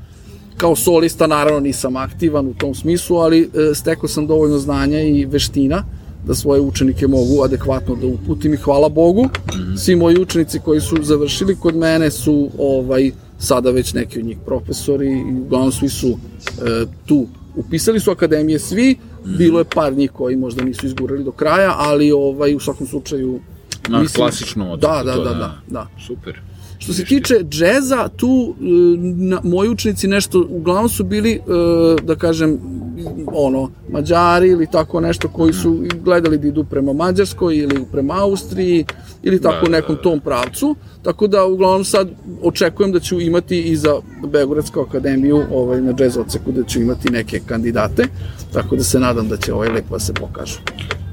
Kao solista naravno nisam aktivan u tom smislu, ali e, stekao sam dovoljno znanja i veština da svoje učenike mogu adekvatno da uputim i hvala Bogu. Svi moji učenici koji su završili kod mene su ovaj sada već neki od njih profesori i uglavnom svi su e, tu. Upisali su akademije svi, bilo je par njih koji možda nisu izgurali do kraja, ali ovaj u svakom slučaju na mislim, klasično da, da, da, da, da. Super. Što se tiče džeza, tu e, na, moji učenici nešto, uglavnom su bili, e, da kažem, ono, Mađari ili tako nešto koji su gledali da idu prema Mađarskoj ili prema Austriji ili tako da, nekom da, da. tom pravcu. Tako da uglavnom sad očekujem da ću imati i za Beogradsku akademiju ovaj, na džez odseku da ću imati neke kandidate. Tako da se nadam da će ovaj lepo da se pokažu.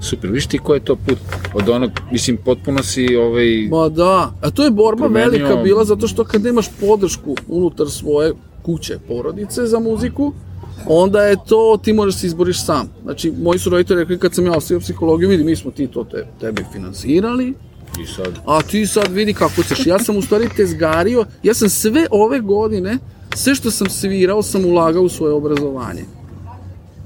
Super, viš ti ko je to put od onog, mislim, potpuno si ovaj... Ma da, a to je borba promenio... velika bila zato što kad nemaš podršku unutar svoje kuće, porodice za muziku, onda je to, ti možeš se izboriš sam. Znači, moji su roditelji rekli kad sam ja ostavio psihologiju, vidi, mi smo ti to te, tebi finansirali, I sad? A ti sad vidi kako ćeš. Ja sam u stvari tezgario, ja sam sve ove godine, sve što sam svirao, sam ulagao u svoje obrazovanje.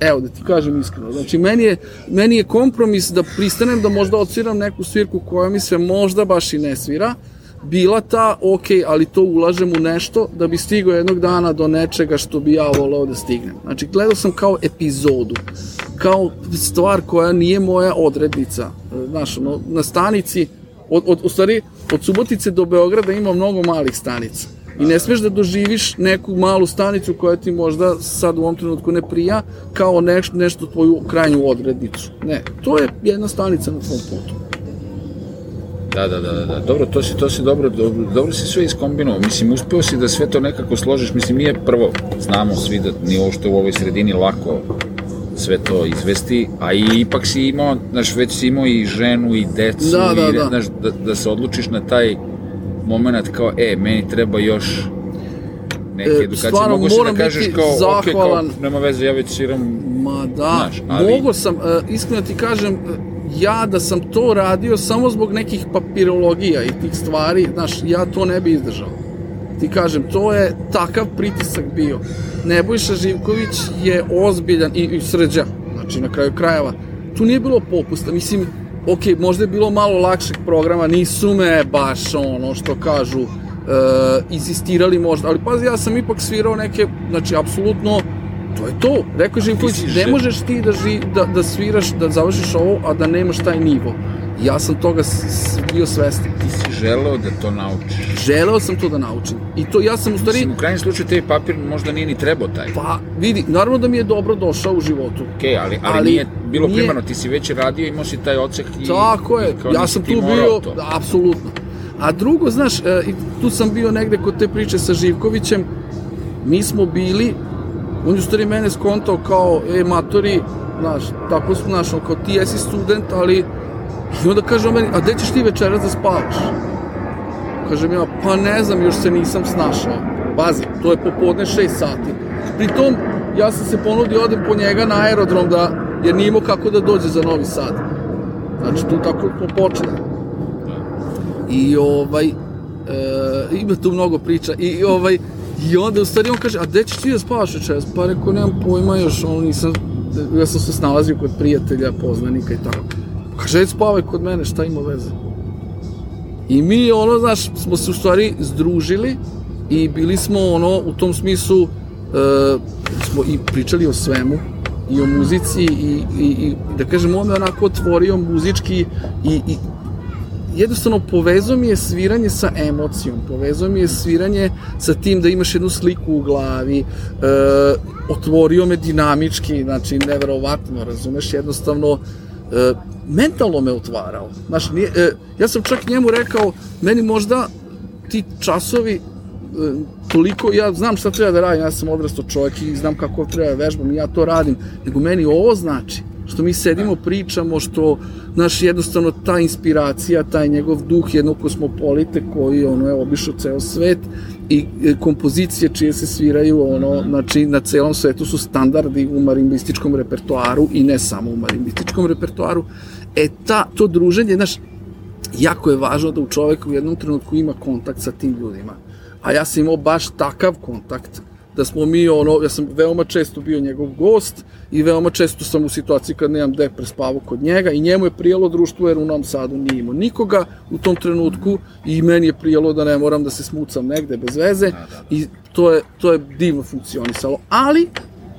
Evo, da ti kažem iskreno. Znači, meni je, meni je kompromis da pristanem da možda odsviram neku svirku koja mi se možda baš i ne svira, bila ta, ok, ali to ulažem u nešto da bi stigao jednog dana do nečega što bi ja voleo da stignem. Znači, gledao sam kao epizodu, kao stvar koja nije moja odrednica. Znaš, ono, na stanici, od, od, u stvari, od Subotice do Beograda ima mnogo malih stanica. I ne smeš da doživiš neku malu stanicu koja ti možda sad u ovom trenutku ne prija kao neš, nešto tvoju krajnju odrednicu. Ne, to je jedna stanica na tvom putu. Da, da, da, da, da. Dobro, to si, to si dobro, dobro, dobro si sve iskombinovao. Mislim, uspeo si da sve to nekako složiš. Mislim, nije prvo, znamo svi da ni ovo što u ovoj sredini lako sve to izvesti, a i ipak si imao, znaš, već si imao i ženu i decu, Da, da, i, da. Znaš, da, da se odlučiš na taj moment kao, e, meni treba još neke E, edukacije. stvarno, Mogu si da kažeš biti kao, ok, kao, zahvalan. nema veze, ja već sviram Ma da, Znaš, ali- mogo sam, e, iskreno ti kažem, e, ja da sam to radio samo zbog nekih papirologija i tih stvari, znaš, ja to ne bi izdržao. Ti kažem, to je takav pritisak bio. Nebojša Živković je ozbiljan i, i srđa, znači na kraju krajeva. Tu nije bilo popusta, mislim, ok, možda je bilo malo lakšeg programa, nisu me baš ono što kažu, e, insistirali možda, ali pazi, ja sam ipak svirao neke, znači, apsolutno, to je to. Rekao je Živković, ne že- možeš ti da, ži, da, da sviraš, da završiš ovo, a da nemaš taj nivo. Ja sam toga bio svestan. ti si želeo da to naučiš. Želeo sam to da naučim. I to ja sam u stvari, Mislim, u krajnjem slučaju tebi papir možda nije ni trebao taj. pa vidi, naravno da mi je dobro došao u životu. Okej, ali, ali, Ali nije bilo nije- primarno, ti si već radio, imao si taj ocek i... Tako je, i ja sam tu bio, to. da, apsolutno. A drugo, znaš, e, i tu sam bio negde kod te priče sa Živkovićem, mi smo bili, on je u stvari mene skontao kao, e, matori, znaš, tako smo, znaš, kao ti jesi student, ali, i onda kaže on meni, a gde ćeš ti večeras da spavaš? Kažem ja, pa ne znam, još se nisam snašao. Pazi, to je popodne 6 sati. Pritom, ja sam se ponudio, odem po njega na aerodrom, da, jer nije imao kako da dođe za Novi Sad. Znači, tu tako smo počeli. I ovaj, e, ima tu mnogo priča. I, ovaj, i onda u stvari on kaže, a gde ćeš ti da spavaš večeras? Pa rekao, nemam pojma još, ono nisam, ja sam se snalazio kod prijatelja, poznanika i tako. Kaže, ajde spavaj kod mene, šta ima veze? I mi, ono, znaš, smo se u stvari združili i bili smo, ono, u tom smislu, e, smo i pričali o svemu, i o muzici, i, i, i da kažem, on me onako otvorio muzički i, i jednostavno povezao mi je sviranje sa emocijom, povezao mi je sviranje sa tim da imaš jednu sliku u glavi, e, otvorio me dinamički, znači neverovatno, razumeš, jednostavno mentalno me otvarao. Znaš, nije, e, ja sam čak njemu rekao, meni možda ti časovi e, toliko, ja znam šta treba da radim, ja sam odrastao čovjek i znam kako treba da vežbam i ja to radim, nego meni ovo znači, što mi sedimo, pričamo, što, znaš, jednostavno ta inspiracija, taj njegov duh jednog kosmopolite koji, ono, je obišao ceo svet i e, kompozicije čije se sviraju, ono, znači, na celom svetu su standardi u marimbističkom repertoaru i ne samo u marimbističkom repertoaru. E, ta, to druženje, znaš, jako je važno da u čoveku u jednom trenutku ima kontakt sa tim ljudima. A ja sam imao baš takav kontakt da smo mi ono, ja sam veoma često bio njegov gost i veoma često sam u situaciji kad nemam gde prespavao kod njega i njemu je prijelo društvo jer u Novom Sadu nije imao nikoga u tom trenutku i meni je prijelo da ne moram da se smucam negde bez veze i to je, to je divno funkcionisalo. Ali,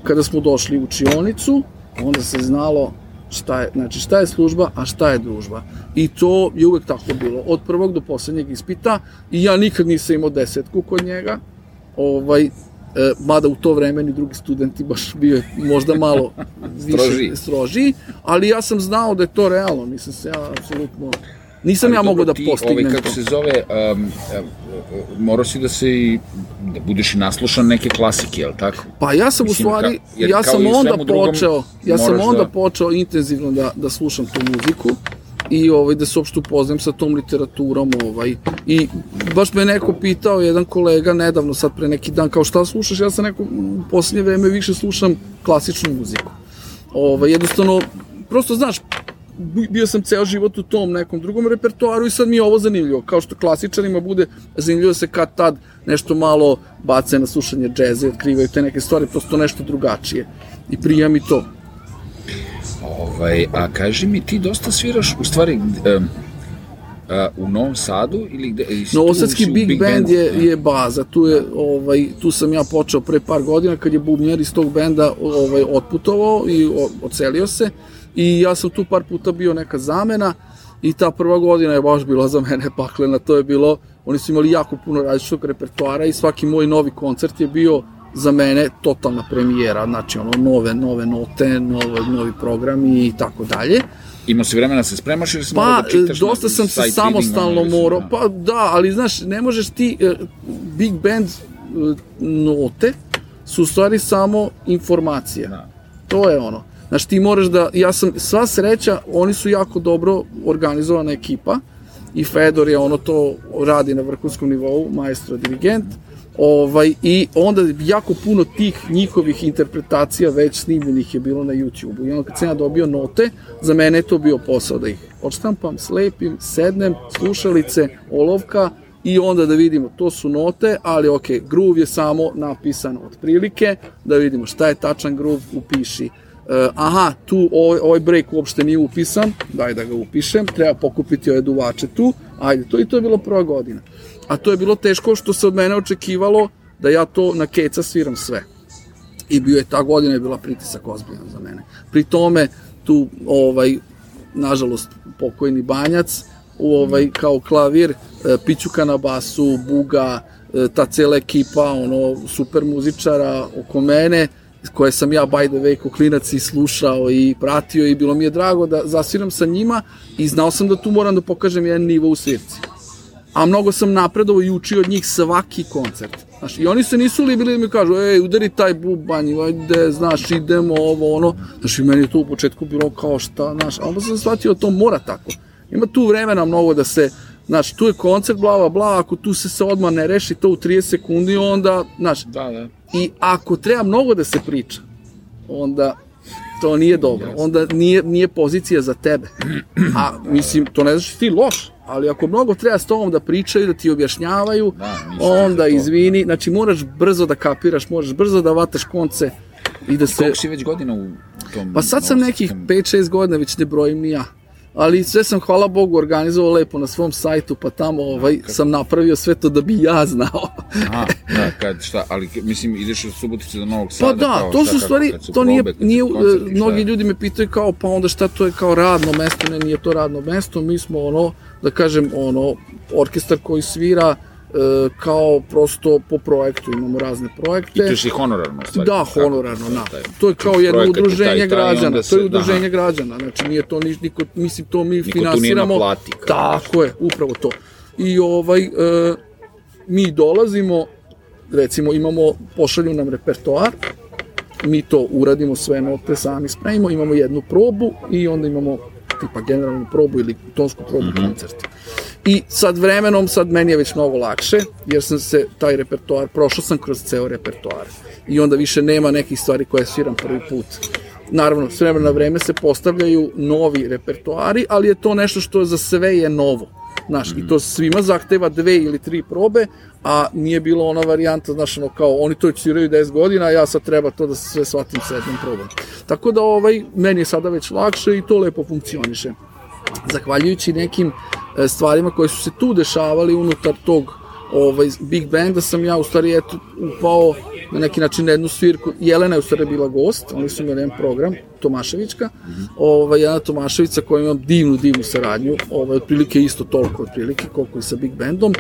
kada smo došli u učionicu, onda se znalo šta je, znači šta je služba, a šta je družba. I to je uvek tako bilo, od prvog do poslednjeg ispita i ja nikad nisam imao desetku kod njega, ovaj, e, mada u to vreme ni drugi studenti baš bio je možda malo više Strožiji. strožiji, ali ja sam znao da je to realno, nisam se ja apsolutno nisam ja Ali mogao dobro, da ti, postignem ovaj, kako to. se zove, um, morao si da se i, da budeš i naslušan neke klasike, jel tako? Pa ja sam Mislim, u stvari, ka- ja sam onda drugom, počeo, ja sam onda da- počeo intenzivno da, da slušam tu muziku i ovaj, da se uopšte upoznam sa tom literaturom ovaj. i baš me neko pitao, jedan kolega nedavno, sad pre neki dan, kao šta slušaš, ja sam neko, u poslednje vreme više slušam klasičnu muziku. Ovaj, jednostavno, prosto znaš, bi- bio sam ceo život u tom nekom drugom repertoaru i sad mi je ovo zanimljivo. Kao što klasičarima bude zanimljivo da se kad tad nešto malo bace na slušanje džeze, otkrivaju te neke stvari, prosto nešto drugačije. I prija mi to. Ovaj, a kaži mi, ti dosta sviraš, u stvari, um, u Novom Sadu ili gde? Novosadski u Big, Band Bandu? je, je baza, tu, je, ovaj, tu sam ja počeo pre par godina kad je bubnjar iz tog benda ovaj, otputovao i o, ocelio se i ja sam tu par puta bio neka zamena i ta prva godina je baš bila za mene paklena, to je bilo, oni su imali jako puno različitog repertoara i svaki moj novi koncert je bio za mene totalna premijera, znači ono nove, nove note, nove, novi programi i tako dalje. Imao si vremena da se spremaš ili si Pa, da čitaš? na dosta sam se samostalno morao, da. pa da, ali znaš, ne možeš ti, e, Big Band e, note su u stvari samo informacija. Da. To je ono. Znaš, ti moraš da, ja sam, sva sreća, oni su jako dobro organizovana ekipa i Fedor je ono to radi na vrhunskom nivou, maestro dirigent, ovaj, i onda jako puno tih njihovih interpretacija već snimljenih je bilo na YouTube-u. I onda kad sam ja dobio note, za mene je to bio posao da ih odštampam, slepim, sednem, slušalice, olovka, i onda da vidimo, to su note, ali ok, groove je samo napisan otprilike, da vidimo šta je tačan groove, upiši. E, aha, tu ovaj, ovaj break uopšte nije upisan, daj da ga upišem, treba pokupiti ove duvače tu, ajde, to i to je bilo prva godina. A to je bilo teško što se od mene očekivalo da ja to na keca sviram sve. I bio je ta godina je bila pritisak ozbiljan za mene. Pri tome tu ovaj nažalost pokojni Banjac u ovaj kao klavir, e, Pićuka na basu, Buga, e, ta cela ekipa, ono super muzičara oko mene koje sam ja by the way kao klinac i slušao i pratio i bilo mi je drago da zasviram sa njima i znao sam da tu moram da pokažem jedan nivo u svirci a mnogo sam napredovao i učio od njih svaki koncert. Znaš, I oni se nisu libili da mi kažu, ej, udari taj bubanj, ajde, znaš, idemo, ovo, ono. Znaš, i meni je to u početku bilo kao šta, znaš, a onda sam shvatio da to mora tako. Ima tu vremena mnogo da se, znaš, tu je koncert, bla, bla, bla, ako tu se se odmah ne reši to u 30 sekundi, onda, znaš, Da, da. i ako treba mnogo da se priča, onda to nije dobro. Onda nije, nije pozicija za tebe. A mislim, to ne znači ti loš, ali ako mnogo treba s tobom da pričaju, da ti objašnjavaju, Da, onda izvini, znači moraš brzo da kapiraš, moraš brzo da vataš konce i da se... Koliko si već godina u tom... Pa sad sam nekih novosadskom- 5-6 godina, već ne brojim ni ja. Ali sve sam, hvala Bogu, organizovao lepo na svom sajtu, pa tamo ovaj, sam napravio sve to da bi ja znao. Aha, da, kad, šta, ali mislim, ideš od Subotice do Novog Sada, Pa da, kao, to su stvari, kad su to nije, probe, kad nije, su koncerti, e, šta mnogi ljudi me pitaju kao, pa onda šta to je kao radno mesto, ne, nije to radno mesto, mi smo ono, da kažem, ono, orkestar koji svira kao prosto po projektu, imamo razne I projekte. to je i honorarno, stvari. Da, honorarno, da. taj- To je kao jedno je taj, udruženje taj, i građana, onda to je se- udruženje aha. građana, znači nije to ni, niko, mislim, to mi Niko tu finansiramo. naplati, kao Tako je, upravo to. I ovaj, e, mi dolazimo, recimo imamo, pošalju nam repertoar, mi to uradimo sve note, sami spremimo, imamo jednu probu i onda imamo tipa generalnu probu ili tonsku probu Mhm. koncerta. I sad vremenom, sad meni je već mnogo lakše, jer sam se taj repertoar, prošao sam kroz ceo repertoar. I onda više nema nekih stvari koje sviram prvi put. Naravno, s vremena na vreme se postavljaju novi repertoari, ali je to nešto što za sve je novo. Znaš, i to svima zahteva dve ili tri probe, a nije bilo ona varijanta, znaš, ono kao, oni to sviraju 10 godina, a ja sad treba to da se sve shvatim sa jednom probom. Tako da, ovaj, meni je sada već lakše i to lepo funkcioniše zahvaljujući nekim stvarima koje su se tu dešavali unutar tog ovaj, Big Banda sam ja u stvari eto, upao na neki način na jednu svirku. Jelena je u stvari bila gost, oni su imali jedan program, Tomaševićka, ovaj, Jelena Tomaševića koja ima divnu, divnu saradnju, ovaj, otprilike isto toliko otprilike koliko i sa Big Bandom.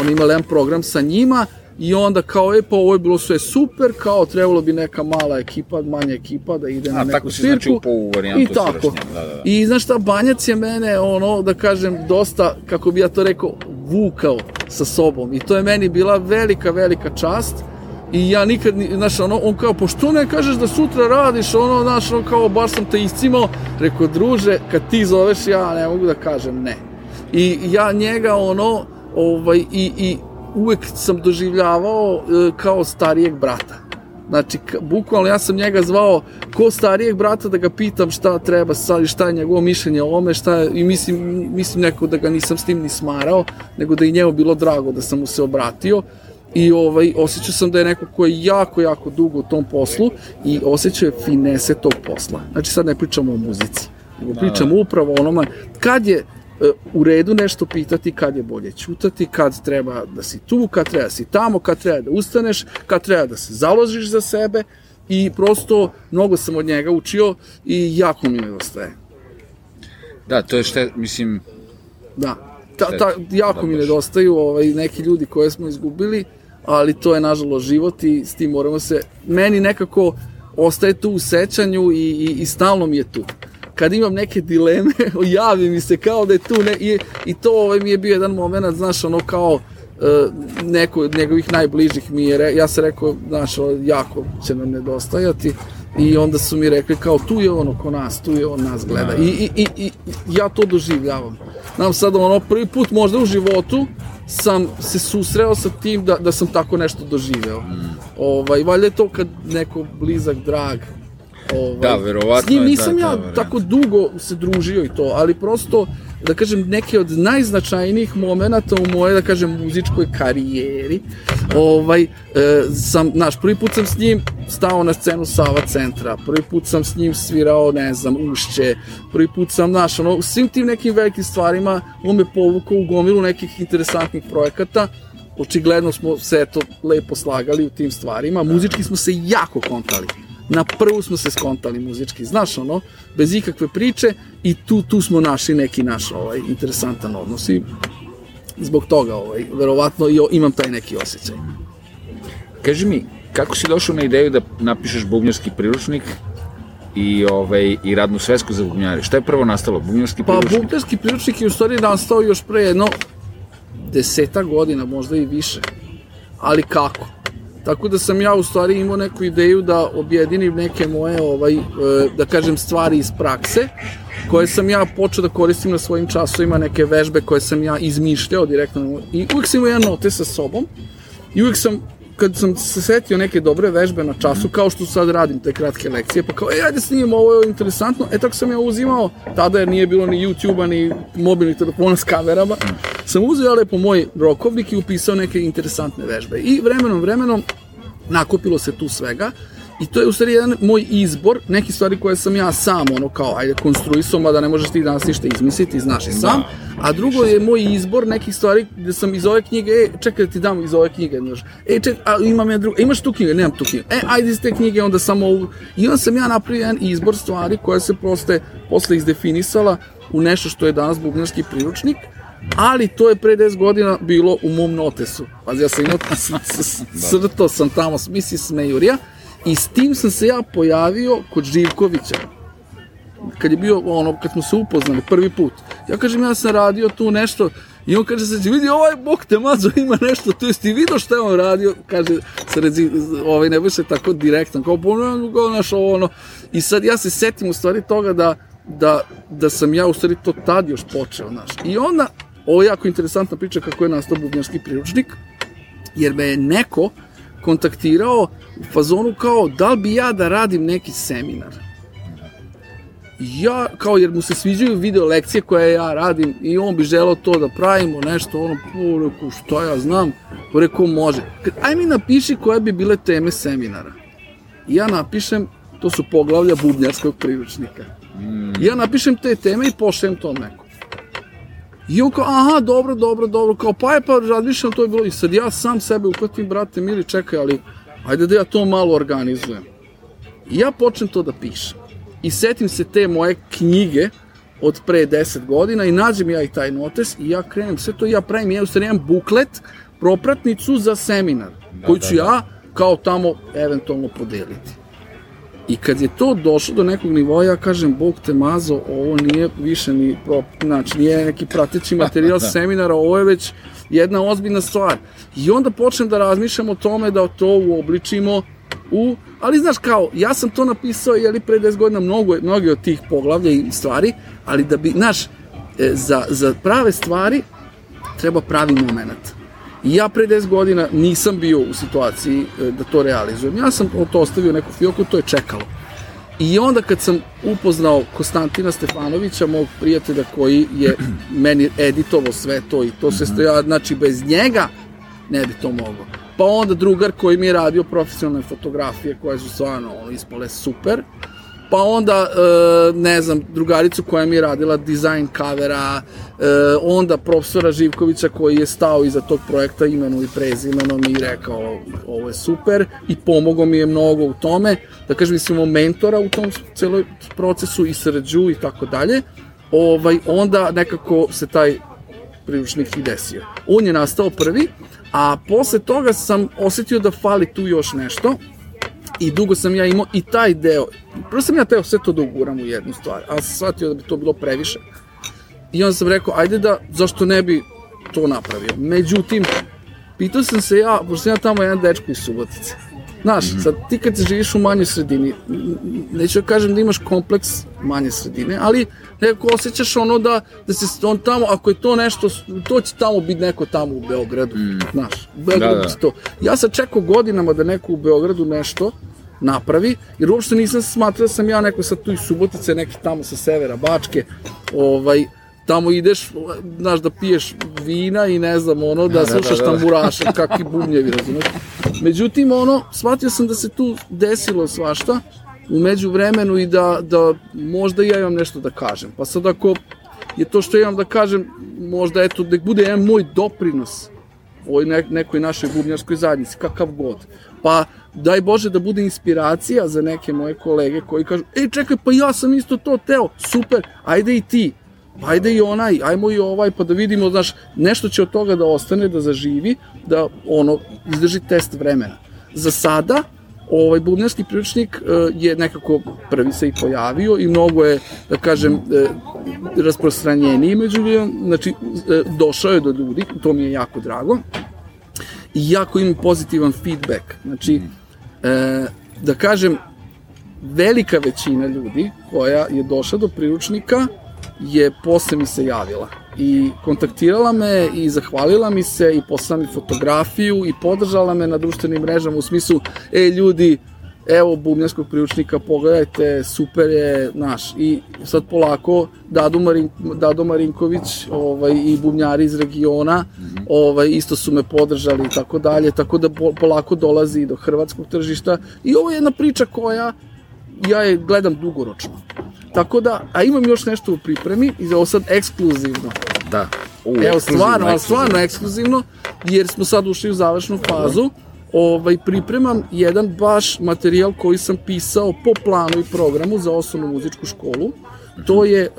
Oni imali jedan program sa njima i onda kao, e pa ovo je bilo sve super, kao trebalo bi neka mala ekipa, manja ekipa da ide A, na neku tako si, svirku. znači, upao u varijantu I tako. da, da, da. I znaš šta, Banjac je mene, ono, da kažem, dosta, kako bi ja to rekao, vukao sa sobom. I to je meni bila velika, velika čast. I ja nikad, ni- znaš, ono, on kao, pošto ne kažeš da sutra radiš, ono, znaš, ono, kao, baš sam te iscimao. Rekao, druže, kad ti zoveš, ja ne mogu da kažem ne. I ja njega, ono, ovaj, i, i uvek sam doživljavao e, kao starijeg brata. Znači, bukvalno ja sam njega zvao ko starijeg brata da ga pitam šta treba sad i šta je njegovo mišljenje o ome, šta je, i mislim, mislim neko da ga nisam s tim ni smarao, nego da i njemu bilo drago da sam mu se obratio i ovaj, osjećao sam da je neko ko je jako, jako dugo u tom poslu i osjećao je finese tog posla. Znači sad ne pričamo o muzici, nego pričamo upravo o onome, kad je u redu nešto pitati kad je bolje ćutati, kad treba da si tu, kad treba da si tamo, kad treba da ustaneš, kad treba da se založiš za sebe i prosto mnogo sam od njega učio i jako mi nedostaje. Da, to je šta, mislim, Da. Ta, ta, jako mi baš. nedostaju ovaj, neki ljudi koje smo izgubili, ali to je nažalost život i s tim moramo se... Meni nekako ostaje tu u sećanju i, i, i stalno mi je tu. Kad imam neke dileme, javi mi se kao da je tu ne, i, i to ovaj, mi je bio jedan moment, znaš, ono kao e, neko od njegovih najbližih mi je, re, ja sam rekao, znaš, jako će nam nedostajati i onda su mi rekli kao tu je ono ko nas, tu je on nas gleda I, i, i, i ja to doživljavam. Znam sad ono prvi put možda u životu sam se susreo sa tim da, da sam tako nešto doživeo. Ovaj, valjda je to kad neko blizak, drag, ovaj, Da, verovatno S njim je nisam ta ja varijanta. tako dugo se družio i to, ali prosto da kažem, neke od najznačajnijih momenata u moje, da kažem, muzičkoj karijeri, ovaj, e, sam, znaš, prvi put sam s njim stao na scenu Sava centra, prvi put sam s njim svirao, ne znam, Ušće, prvi put sam, znaš, ono, u svim tim nekim velikim stvarima, on me povukao u gomilu nekih interesantnih projekata, očigledno smo se eto lepo slagali u tim stvarima, muzički smo se jako kontali. Na prvu smo se skontali muzički, znaš ono, bez ikakve priče i tu, tu smo našli neki naš ovaj, interesantan odnos i zbog toga ovaj, verovatno i imam taj neki osjećaj. Kaži mi, kako si došao na ideju da napišeš bubnjarski priručnik i, ovaj, i radnu svesku za bubnjare? Šta je prvo nastalo? Bubnjarski Pa priručnik? bubnjarski priručnik je u stvari nastao još pre jedno deseta godina, možda i više. Ali kako? Tako da sam ja u stvari imao neku ideju da objedinim neke moje, ovaj, e, da kažem, stvari iz prakse, koje sam ja počeo da koristim na svojim časovima, neke vežbe koje sam ja izmišljao direktno. I uvijek sam imao jedan note sa sobom i uvijek sam kad sam se setio neke dobre vežbe na času, kao što sad radim te kratke lekcije, pa kao, e, ajde snimimo, ovo je interesantno, e, tako sam ja uzimao, tada jer nije bilo ni YouTube-a, ni mobilnih telefona s kamerama, sam uzeo lepo moj rokovnik i upisao neke interesantne vežbe. I vremenom, vremenom, nakupilo se tu svega, I to je u stvari jedan moj izbor, neki stvari koje sam ja sam, ono kao, ajde, konstruisao, mada ne možeš ti danas ništa izmisliti, znaš i sam. A drugo je moj izbor nekih stvari gde sam iz ove knjige, e, čekaj da ti dam iz ove knjige, znaš. E, ček, a imam ja drugo, imaš tu knjige, nemam tu knjige. E, ajde iz te knjige, onda samo ovu. I onda sam ja napravio jedan izbor stvari koja se posle, posle izdefinisala u nešto što je danas bubnjarski priručnik, ali to je pre 10 godina bilo u mom notesu. Pazi, ja sam imao, crtao sam tamo s Mrs. I s tim sam se ja pojavio kod Živkovića. Kad je bio, ono, kad smo se upoznali prvi put. Ja kažem, ja sam radio tu nešto i on kaže, sad vidi, ovaj bok te mazo ima nešto, tu jesi ti vidio šta je on radio, kaže, sredi, ovaj, ne se tako direktan, kao, pa, kao, naš, ovo, ono, i sad ja se setim u stvari toga da, da, da sam ja u stvari to tad još počeo, znaš. I onda, ovo je jako interesantna priča kako je nastao bubnjarski priručnik, jer me je neko kontaktirao u fazonu kao da li bi ja da radim neki seminar. Ja, kao jer mu se sviđaju video lekcije koje ja radim i on bi želao to da pravimo, nešto, ono, po, rekao, šta ja znam, rekao, može. Aj mi napiši koje bi bile teme seminara. I ja napišem, to su poglavlja bubnjarskog priručnika. I ja napišem te teme i pošaljem to nekom. I on kao, aha, dobro, dobro, dobro, kao, pa je pa razmišljam, to je bilo, i sad ja sam sebe uhvatim, brate, mili, čekaj, ali, ajde da ja to malo organizujem. I ja počnem to da pišem. I setim se te moje knjige od pre 10 godina i nađem ja i taj notes i ja krenem sve to i ja pravim, ja u imam buklet, propratnicu za seminar, da, koji ću ja kao tamo eventualno podeliti. I kad je to došlo do nekog nivoa, ja kažem, Bog te mazo, ovo nije više ni, pro, znači, nije neki prateći materijal seminara, ovo je već jedna ozbiljna stvar. I onda počnem da razmišljam o tome da to uobličimo u, ali znaš kao, ja sam to napisao, jeli pre 10 godina mnogo, mnogi od tih poglavlja i stvari, ali da bi, znaš, e, za, za prave stvari treba pravi moment. I ja pre 10 godina nisam bio u situaciji e, da to realizujem. Ja sam to ostavio neku fioku, to je čekalo. I onda kad sam upoznao Konstantina Stefanovića, mog prijatelja koji je meni editovao sve to i to se stoja, znači bez njega ne bi to moglo. Pa onda drugar koji mi je radio profesionalne fotografije koje su stvarno ono, ispale super. Pa onda, e, ne znam, drugaricu koja mi je radila dizajn kavera, e, onda profesora Živkovića koji je stao iza tog projekta imenom i prezimenom i rekao ovo je super i pomogao mi je mnogo u tome, da kažem, mislim, mentora u tom celoj procesu i srđu i tako dalje, ovaj, onda nekako se taj priručnik i desio. On je nastao prvi, a posle toga sam osetio da fali tu još nešto i dugo sam ja imao i taj deo. Prvo sam ja teo sve to da uguram u jednu stvar, a sam shvatio da bi to bilo previše. I onda sam rekao, ajde da, zašto ne bi to napravio. Međutim, pitao sam se ja, pošto sam ja tamo jedan dečko iz Subotice, Znaš, mm -hmm. sad ti kad živiš u manjoj sredini, neću da kažem da imaš kompleks manje sredine, ali nekako osjećaš ono da, da se on tamo, ako je to nešto, to će tamo biti neko tamo u Beogradu, mm. znaš, u Beogradu da, da. to. Ja sad čekao godinama da neko u Beogradu nešto napravi, jer uopšte nisam smatrao da sam ja neko sad tu iz Subotice, neki tamo sa severa Bačke, ovaj, tamo ideš, znaš, da piješ vina i ne znam, ono, da, da, da slušaš da, da, da. tamburaša, kakvi bumljevi, razumeš? Međutim, ono, shvatio sam da se tu desilo svašta umeđu vremenu i da, da možda ja imam nešto da kažem. Pa sad ako je to što imam da kažem, možda eto, da bude jedan moj doprinos ovoj ne, nekoj našoj bubnjarskoj zajednici, kakav god. Pa daj Bože da bude inspiracija za neke moje kolege koji kažu, ej čekaj, pa ja sam isto to teo, super, ajde i ti ajde i onaj, ajmo i ovaj, pa da vidimo, znaš, nešto će od toga da ostane, da zaživi, da ono, izdrži test vremena. Za sada, ovaj bubnjarski priručnik uh, je nekako prvi se i pojavio i mnogo je, da kažem, uh, rasprostranjeniji među ljudima, znači uh, došao je do ljudi, to mi je jako drago. I jako imam pozitivan feedback. Znači, da kažem, velika većina ljudi koja je došla do priručnika je posle mi se javila. I kontaktirala me i zahvalila mi se i poslala mi fotografiju i podržala me na društvenim mrežama u smislu, e ljudi, evo bubnjarskog priučnika, pogledajte, super je, naš, i sad polako Dado, Marin, Dado Marinković ovaj, i bubnjari iz regiona ovaj, isto su me podržali i tako dalje, tako da polako dolazi do hrvatskog tržišta. I ovo je jedna priča koja ja je gledam dugoročno. Tako da, a imam još nešto u pripremi i ovo sad ekskluzivno. Da. U, Evo, stvarno, ali stvarno ekskluzivno, jer smo sad ušli u završnu fazu. Ovaj, pripremam jedan baš materijal koji sam pisao po planu i programu za osnovnu muzičku školu. To je e,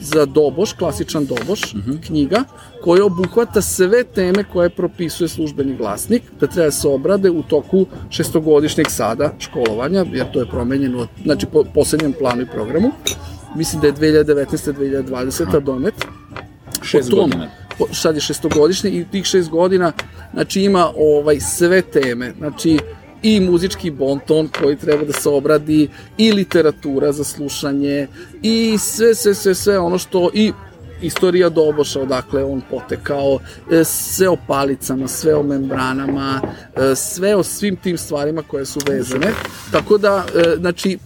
za Doboš, klasičan Doboš, uh mhm. -huh. knjiga, koja obuhvata sve teme koje propisuje službeni glasnik, da treba da se obrade u toku šestogodišnjeg sada školovanja, jer to je promenjeno, znači po poslednjem planu i programu. Mislim da je 2019-2020 donet. Šest godina. Po, sad je šestogodišnje i tih šest godina, znači ima ovaj sve teme, znači i muzički bonton koji treba da se obradi i literatura za slušanje i sve, sve, sve, sve ono što i istorija Doboša, odakle on potekao, e, sve o palicama, sve o membranama, e, sve o svim tim stvarima koje su vezane. Tako da, e, znači,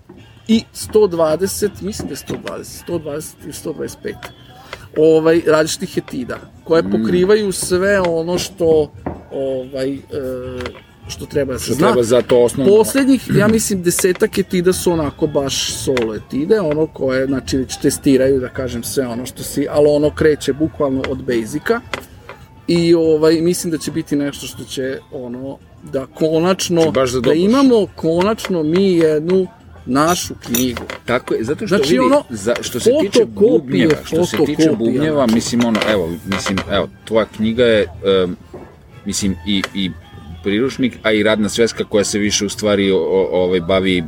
i 120, mislim da je 120, 120 i 125 ovaj, različitih etida, koje mm. pokrivaju sve ono što ovaj, što treba da se što zna. treba za to osnovno. Poslednjih, ja mislim, desetak etida su onako baš solo etide, ono koje, znači, već testiraju, da kažem, sve ono što si, ali ono kreće bukvalno od basica i ovaj, mislim da će biti nešto što će, ono, da konačno, da, da imamo konačno mi jednu našu knjigu. Tako je, zato što znači, vidi, ono, za, što se tiče bubnjeva, što se tiče bubnjeva, mislim, ono, evo, mislim, evo, tvoja knjiga je, um, mislim, i, i priručnik, a i radna sveska koja se više u stvari o, o, ovaj, bavi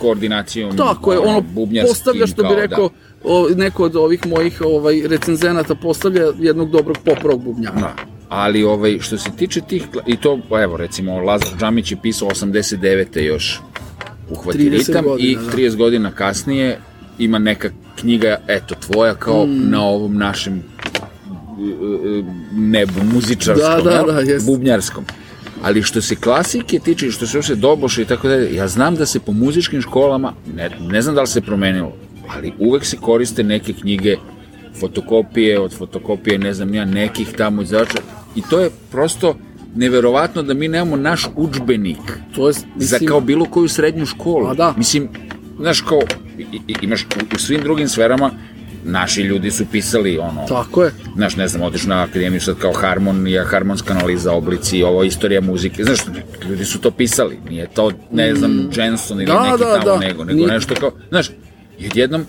koordinacijom Tako je, ono, postavlja što bi rekao da. o, neko od ovih mojih ovaj, recenzenata postavlja jednog dobrog poprog bubnjara. Da. Ali ovaj, što se tiče tih, i to, evo recimo, Lazar Džamić je pisao 89. još uhvati ritam godina, i 30 da. godina kasnije ima neka knjiga, eto, tvoja, kao mm. na ovom našem nebu, muzičarskom, da, da, da, bubnjarskom. Ali što se klasike tiče, što se uopšte doboše i tako dalje, ja znam da se po muzičkim školama, ne, ne znam da li se promenilo, ali uvek se koriste neke knjige, fotokopije, od fotokopije, ne znam ja, nekih tamo izača, i to je prosto neverovatno da mi nemamo naš učbenik To je, za mislim, kao bilo koju srednju školu. A da. Mislim, znaš, kao, imaš u, u svim drugim sferama, naši ljudi su pisali ono, tako je. znaš, ne znam, odeš na akademiju sad kao harmonija, harmonska analiza oblici, ovo istorija muzike, znaš, ljudi su to pisali, nije to, ne znam, Jenson ili Da, neki da, tamo da. nego, nego Nije- nešto kao, znaš, i odjednom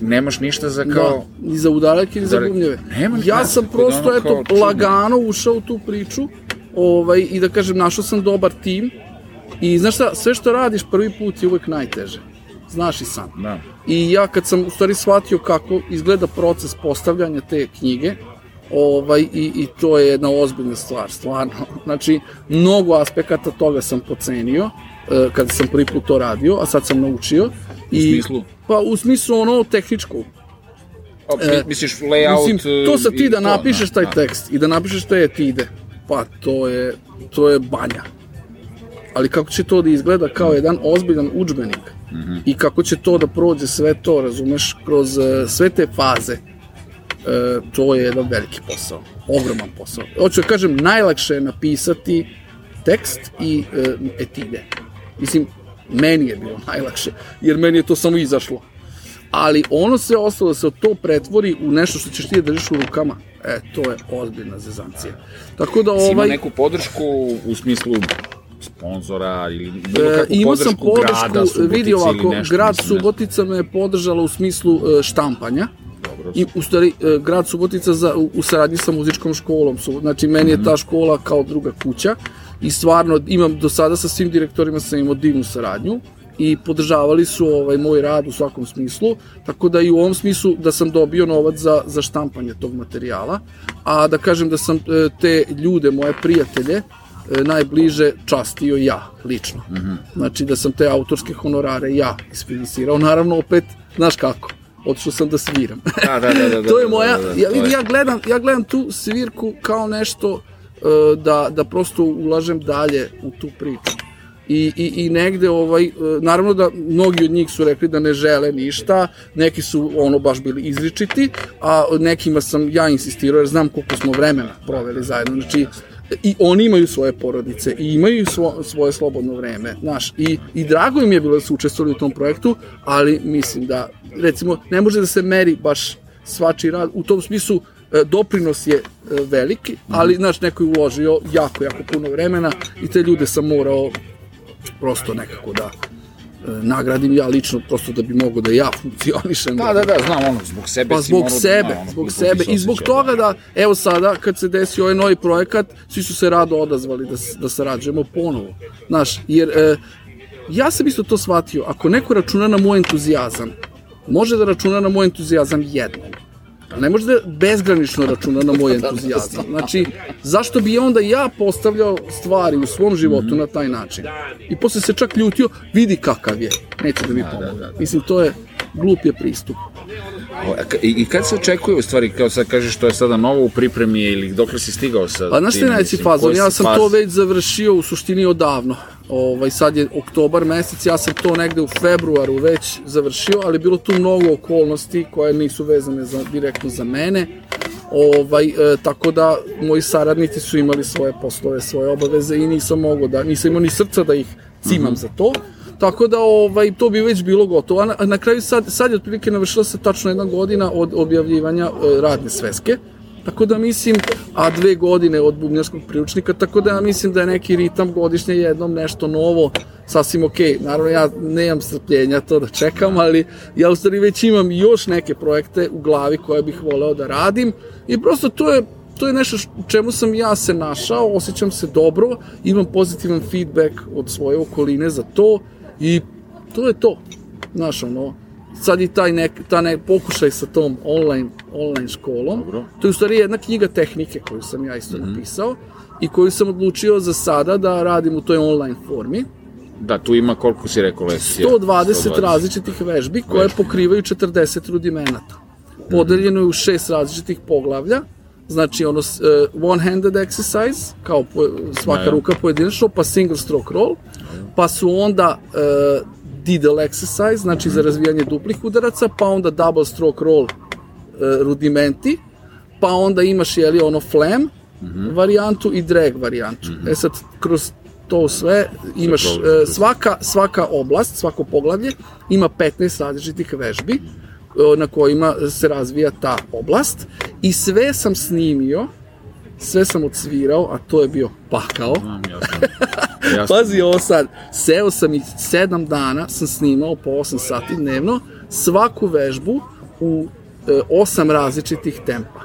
nemaš ništa za kao, Da, ni za udarake, ni za bubnjeve. Nema Ja nikada, sam da prosto, ono eto, čudno. lagano ušao u tu priču ovaj, i da kažem, našao sam dobar tim i znaš šta, sve što radiš prvi put je uvek najteže. Znaš i sam. da, I ja kad sam u stvari shvatio kako izgleda proces postavljanja te knjige, ovaj, i, i to je jedna ozbiljna stvar, stvarno. Znači, mnogo aspekata toga sam pocenio e, kada sam prvi put to radio, a sad sam naučio. I, smislu? Pa u smislu ono tehničko. o, mi- misliš layout E, Mislim, to sad i ti da to, napišeš taj da. tekst i da napišeš te etide, pa to je, to je banja. Ali kako će to da izgleda kao jedan ozbiljan udžbenik Mhm. i kako će to da prođe sve to, razumeš, kroz e, sve te faze, e, to je jedan veliki posao, ogroman posao. Hoću da kažem, najlakše je napisati tekst i e, etide. Mislim, meni je bilo najlakše, jer meni je to samo izašlo ali ono sve ostalo da se to pretvori u nešto što ćeš ti da držiš u rukama, e, to je ozbiljna zezancija. Tako da Si imao ovaj, neku podršku u smislu sponzora ili bilo e, kakvu imao sam podršku grada, podršku, Subotice vidi ili ovako, nešto, grad mislim. Subotica me je podržala u smislu e, štampanja, Dobro, I u stvari e, grad Subotica za, u, u saradnji sa muzičkom školom su, znači meni je Mhm. ta škola kao druga kuća i stvarno imam do sada sa svim direktorima sam imao divnu saradnju i podržavali su ovaj moj rad u svakom smislu, tako da i u ovom smislu da sam dobio novac za, za štampanje tog materijala, a da kažem da sam e, te ljude, moje prijatelje, e, najbliže častio ja, lično. Znači da sam te autorske honorare ja isfinansirao, naravno opet, znaš kako, otišao sam da sviram. Da, da, da, da, to je da, moja, da, da, ja, to vidi, ja, gledam, ja gledam tu svirku kao nešto e, da, da prosto ulažem dalje u tu priču. I, i, i negde, ovaj, e, naravno da mnogi od njih su rekli da ne žele ništa, neki su ono baš bili izričiti, a nekima sam ja insistirao jer znam koliko smo vremena proveli zajedno, znači i oni imaju svoje porodice i imaju svo, svoje slobodno vreme, znaš, i, i drago im je bilo da su učestvovali u tom projektu, ali mislim da, recimo, ne može da se meri baš svačiji rad, u tom smislu e, doprinos je e, veliki, ali, znaš, neko je uložio jako, jako puno vremena i te ljude sam morao prosto nekako da nagradim ja lično, prosto da bi mogo da ja funkcionišem. Da, da, da, znam, ono, zbog sebe Pa si zbog morao da, sebe, da, ono, zbog sebe i zbog toga da, evo sada, kad se desi ovaj novi projekat, svi su se rado odazvali da, da sarađujemo ponovo. Znaš, jer e, ja sam isto to shvatio, ako neko računa na moj entuzijazam, može da računa na moj entuzijazam jednom. Ali ne može da bezgranično računa na moj entuzijazam. Znači, zašto bi onda ja postavljao stvari u svom životu na taj način? I posle se čak ljutio, vidi kakav je, neće da mi pomogne. Mislim, to je glup je pristup. I, I kad se očekuje, u stvari, kao sad kažeš, to je sada novo u pripremi ili dok si stigao sa Pa znaš najveći mislim, fazon? Ja sam faz? to već završio u suštini odavno. Ovaj, sad je oktobar mesec, ja sam to negde u februaru već završio, ali bilo tu mnogo okolnosti koje nisu vezane za, direktno za mene. Ovaj, e, tako da moji saradnici su imali svoje poslove, svoje obaveze i nisam mogao da, nisam imao ni srca da ih cimam za to. Tako da ovaj to bi već bilo gotovo. A na, na kraju sad sad je otprilike navršila se tačno jedna godina od objavljivanja e, radne sveske. Tako da mislim, a dve godine od bubnjarskog priručnika, tako da ja mislim da je neki ritam godišnje jednom nešto novo, sasvim okej. Naravno, ja nemam strpljenja to da čekam, ali ja u stvari već imam još neke projekte u glavi koje bih voleo da radim i prosto to je to je nešto u čemu sam ja se našao, osjećam se dobro, imam pozitivan feedback od svoje okoline za to i to je to. Znaš, ono, sad i taj nek, ta nek, pokušaj sa tom online, online školom, Dobro. to je u stvari jedna knjiga tehnike koju sam ja isto napisao i koju sam odlučio za sada da radim u toj online formi. Da, tu ima koliko si rekao lekcija? 120 različitih vežbi koje pokrivaju 40 rudimenata. Podeljeno je u šest različitih poglavlja, znači ono uh, one-handed exercise, kao po, svaka da. ruka pojedinačno, pa single stroke roll, pa su onda uh, diddle exercise, znači za razvijanje duplih udaraca, pa onda double stroke roll uh, rudimenti, pa onda imaš jeli ono flam, varijantu i drag varijantu. E sad, kroz to sve imaš e, svaka, svaka oblast, svako poglavlje ima 15 različitih vežbi e, na kojima se razvija ta oblast i sve sam snimio sve sam odsvirao, a to je bio pakao. Znam, jasno. jasno. Pazi ovo sad, seo sam i sedam dana sam snimao po 8 sati dnevno svaku vežbu u e, osam različitih tempa.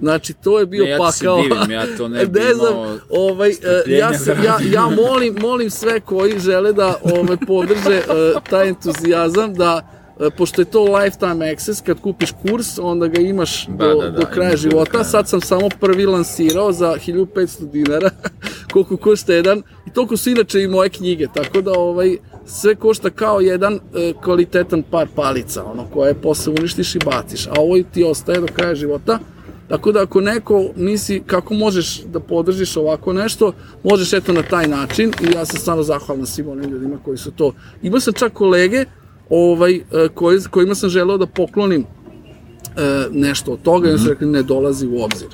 Znači, to je bio Ne, ja pakao. divim, ja to ne bi znam, imao ovaj, e, ja, sam, ja, ja molim, molim sve koji žele da ovaj, podrže e, taj entuzijazam, da pošto je to lifetime access, kad kupiš kurs, onda ga imaš Da, do, da, da, do kraja imaš do života. kraja. Sad sam samo prvi lansirao za 1500 dinara, koliko košta jedan, i toliko su inače i moje knjige, tako da ovaj, sve košta kao jedan e, kvalitetan par palica, ono, koje posle uništiš i baciš, a ovo ti ostaje do kraja života. Tako da ako neko nisi, kako možeš da podržiš ovako nešto, možeš eto na taj način i ja sam stvarno zahvalan svim onim ljudima koji su to. Imao sam čak kolege ovaj, e, koji, kojima sam želeo da poklonim e, nešto od toga i oni su rekli ne dolazi u obzir.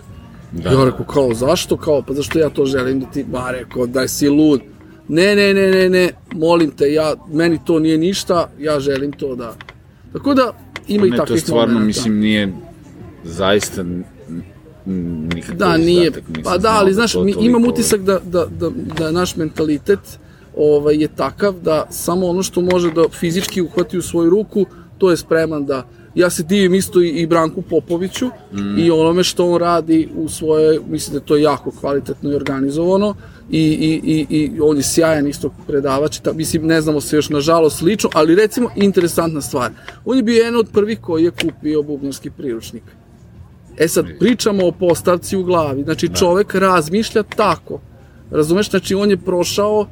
Da. Ja rekao kao zašto? Kao pa zašto ja to želim da ti, ba rekao daj si lud. Ne, ne, ne, ne, ne, molim te, ja, meni to nije ništa, ja želim to da... Tako da ima i Ne, to takvih stvarno, momenata. mislim, nije zaista nikakav Da, nije. Pa da, ali da znaš, to mi imam utisak da, da, da, da naš mentalitet ovaj, je takav da samo ono što može da fizički uhvati u svoju ruku, to je spreman da ja se divim isto i, i Branku Popoviću Mm. i onome što on radi u svoje, mislim da je to jako kvalitetno i organizovano i, i, i, i on je sjajan isto predavač, ta, mislim ne znamo se još nažalost lično, ali recimo interesantna stvar, on je bio jedan od prvih koji je kupio bubnjarski priručnik. E sad, pričamo o postavci u glavi. Znači, čovek razmišlja tako. Razumeš? Znači, on je prošao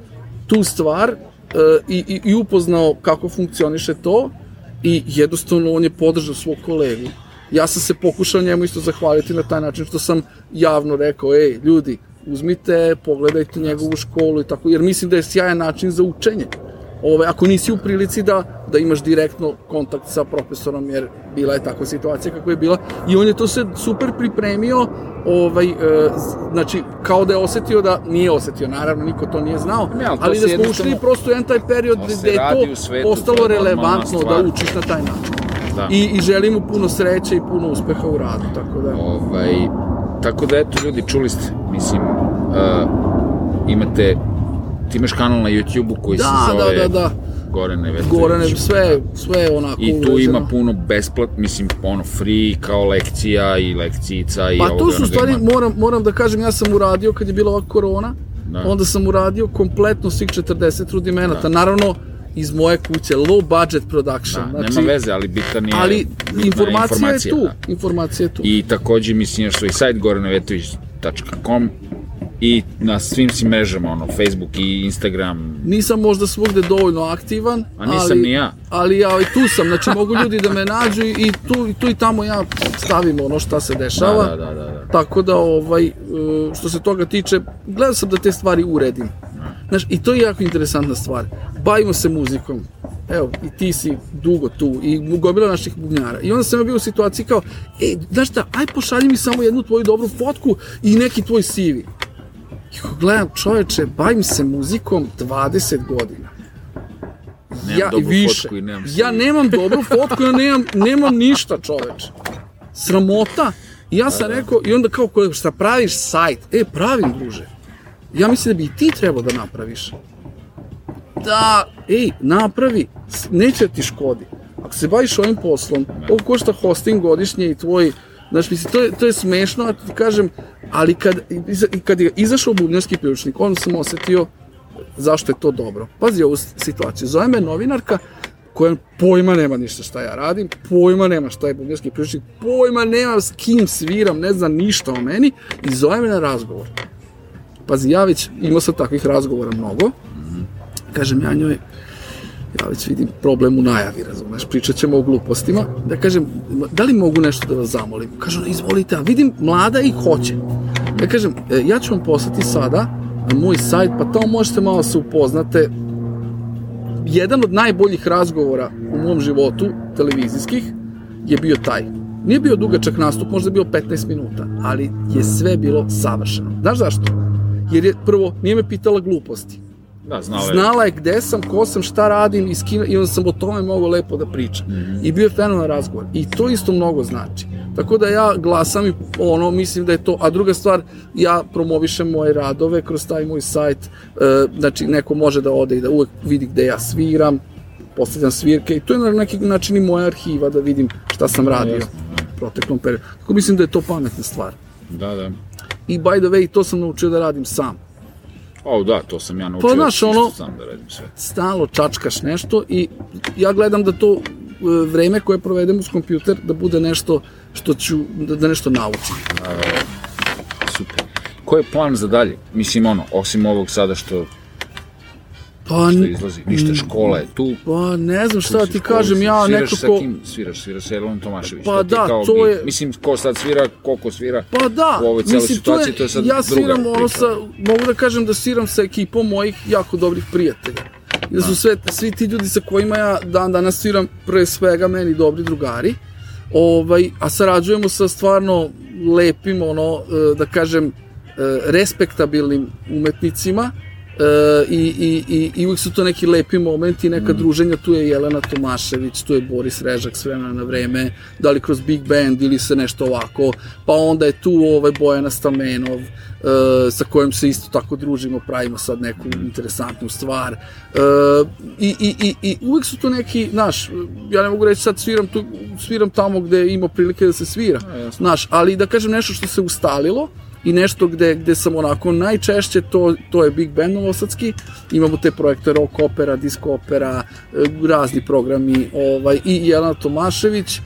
tu stvar e, i, i, i upoznao kako funkcioniše to i jednostavno on je podržao svog kolegu. Ja sam se pokušao njemu isto zahvaliti na taj način što sam javno rekao, ej, ljudi, uzmite, pogledajte njegovu školu i tako, jer mislim da je sjajan način za učenje. Ove, ako nisi u prilici da, da imaš direktno kontakt sa profesorom, jer bila je takva situacija kako je bila, i on je to se super pripremio, ovaj, e, znači, kao da je osetio da, nije osetio, naravno, niko to nije znao, Ne, ali ali da smo ušli prosto u jedan taj period gde je to svetu, postalo relevantno da učiš na taj način. Da. I, I želim mu puno sreće i puno uspeha u radu, tako da... Ovaj, tako da, eto, ljudi, čuli ste, mislim, uh, imate, ti imaš kanal na YouTube-u koji Da, se zove da, da, da. Goran Nevetović. Gorane, sve, sve onako I tu uređeno. ima puno besplat, mislim, ono, free kao lekcija i lekcijica i Pa to su onoga stvari, ima. moram, moram da kažem, ja sam uradio kad je bila ova korona, Da. onda sam uradio kompletno svih 40 rudimenata, naravno iz moje kuće, low budget production. Da, znači, nema veze, ali bitan je... ali bitna je informacija, je tu, da. informacija je tu. I takođe, mislim, još svoj sajt goranavetović.com i na svim si mrežama, ono, Facebook i Instagram. Nisam možda svugde dovoljno aktivan, A nisam ali, ni ja. ali ja i tu sam, znači mogu ljudi da me nađu i tu, i tu i tamo ja stavim ono šta se dešava. Da, da, da, da, da. Tako da, ovaj, e, što se toga tiče, gledao sam da te stvari uredim. Znaš, i to je jako interesantna stvar. Bavimo se muzikom. Evo, i ti si dugo tu, i gomila naših bubnjara. I onda sam ja bio u situaciji kao, ej, znaš šta, aj pošalji mi samo jednu tvoju dobru fotku i neki tvoj CV. I kao, gledam, čoveče, bavim se muzikom 20 godina. Nemam ja, dobru više. fotku i nemam ja CV. nemam dobru fotku, ja nemam, nemam ništa, čoveče. Sramota. I ja sam rekao, i onda kao, ko- šta praviš sajt? E, pravim, druže. Ja mislim da bi i ti trebao da napraviš. Da, ej, napravi, neće ti škodi. Ako se baviš ovim poslom, ovo košta hosting godišnje i tvoj, znaš, mislim, to je, to je smešno, ti kažem, ali kad, kad je izašao bubnjarski priručnik, onda sam osetio zašto je to dobro. Pazi ovu situaciju, zove me novinarka koja pojma nema ništa šta ja radim, pojma nema šta je bubnjarski priručnik, pojma nema s kim sviram, ne zna ništa o meni i zove me na razgovor. Pazi, ja već imao sam takvih razgovora mnogo, kažem ja njoj, ja već vidim problem u najavi, razumeš, pričat ćemo o glupostima, da kažem, da li mogu nešto da vas zamolim? Kažu, izvolite, a vidim mlada i hoće. Ja kažem, "E, ja ću vam poslati sada na moj sajt, pa tamo možete malo se upoznate. Jedan od najboljih razgovora u mom životu, televizijskih, je bio taj. Nije bio dugačak nastup, možda je bio 15 minuta, ali je sve bilo savršeno. Znaš zašto? Jer je, prvo, nije me pitala gluposti. Da, znala je. Znala je gde sam, ko sam, šta radim i, skina, i onda sam o tome mogao lepo da pričam. Mm -hmm. I bio je fenomenalan razgovor. I to isto mnogo znači. Tako da ja glasam i ono, mislim da je to. A druga stvar, ja promovišem moje radove kroz taj moj sajt. E, znači, neko može da ode i da uvek vidi gde ja sviram, postavljam svirke i to je na neki način i moja arhiva da vidim šta sam radio u proteklom periodu. Tako mislim da je to pametna stvar. Da, da. I by the way, to sam naučio da radim sam. O, da, to sam ja naučio. Pa, znaš, ono, sam da radim sve. Stalo čačkaš nešto i ja gledam da to e, vreme koje provedem uz kompjuter da bude nešto što ću, da, da nešto naučim. Super. Koji je plan za dalje? Mislim, ono, osim ovog sada što Pa, što izlazi, ništa škola je tu. pa ne znam šta ti kažem, ja sviraš nekako... sa kim sviraš? Sviraš sa Jelom Tomašević. Pa je da, kao to bit. je- Mislim, ko sad svira, koliko svira Pa da, u ovoj celoj mislim, situaciji, to je, sad ja druga sviram ono sa, mogu da kažem da sviram sa ekipom mojih jako dobrih prijatelja. I da su sve, svi ti ljudi sa kojima ja dan danas sviram, pre svega meni dobri drugari, ovaj, a sarađujemo sa stvarno lepim, ono, e, da kažem, e, respektabilnim umetnicima, E, i, i, i, i uvijek su to neki lepi momenti, neka Mm. druženja, tu je Jelena Tomašević, tu je Boris Režak s vremena na vreme, da li kroz Big Band ili se nešto ovako, pa onda je tu ovaj Bojana Stamenov, e, sa kojim se isto tako družimo, pravimo sad neku interesantnu stvar. E, i, i, i, I uvijek su to neki, znaš, ja ne mogu reći sad sviram, tu, sviram tamo gde ima prilike da se svira, znaš, ali da kažem nešto što se ustalilo, i nešto gde, gde sam onako najčešće to, to je Big Band Novosadski. Imamo te projekte rock opera, disco opera e, razni programi ovaj, i Jelena Tomašević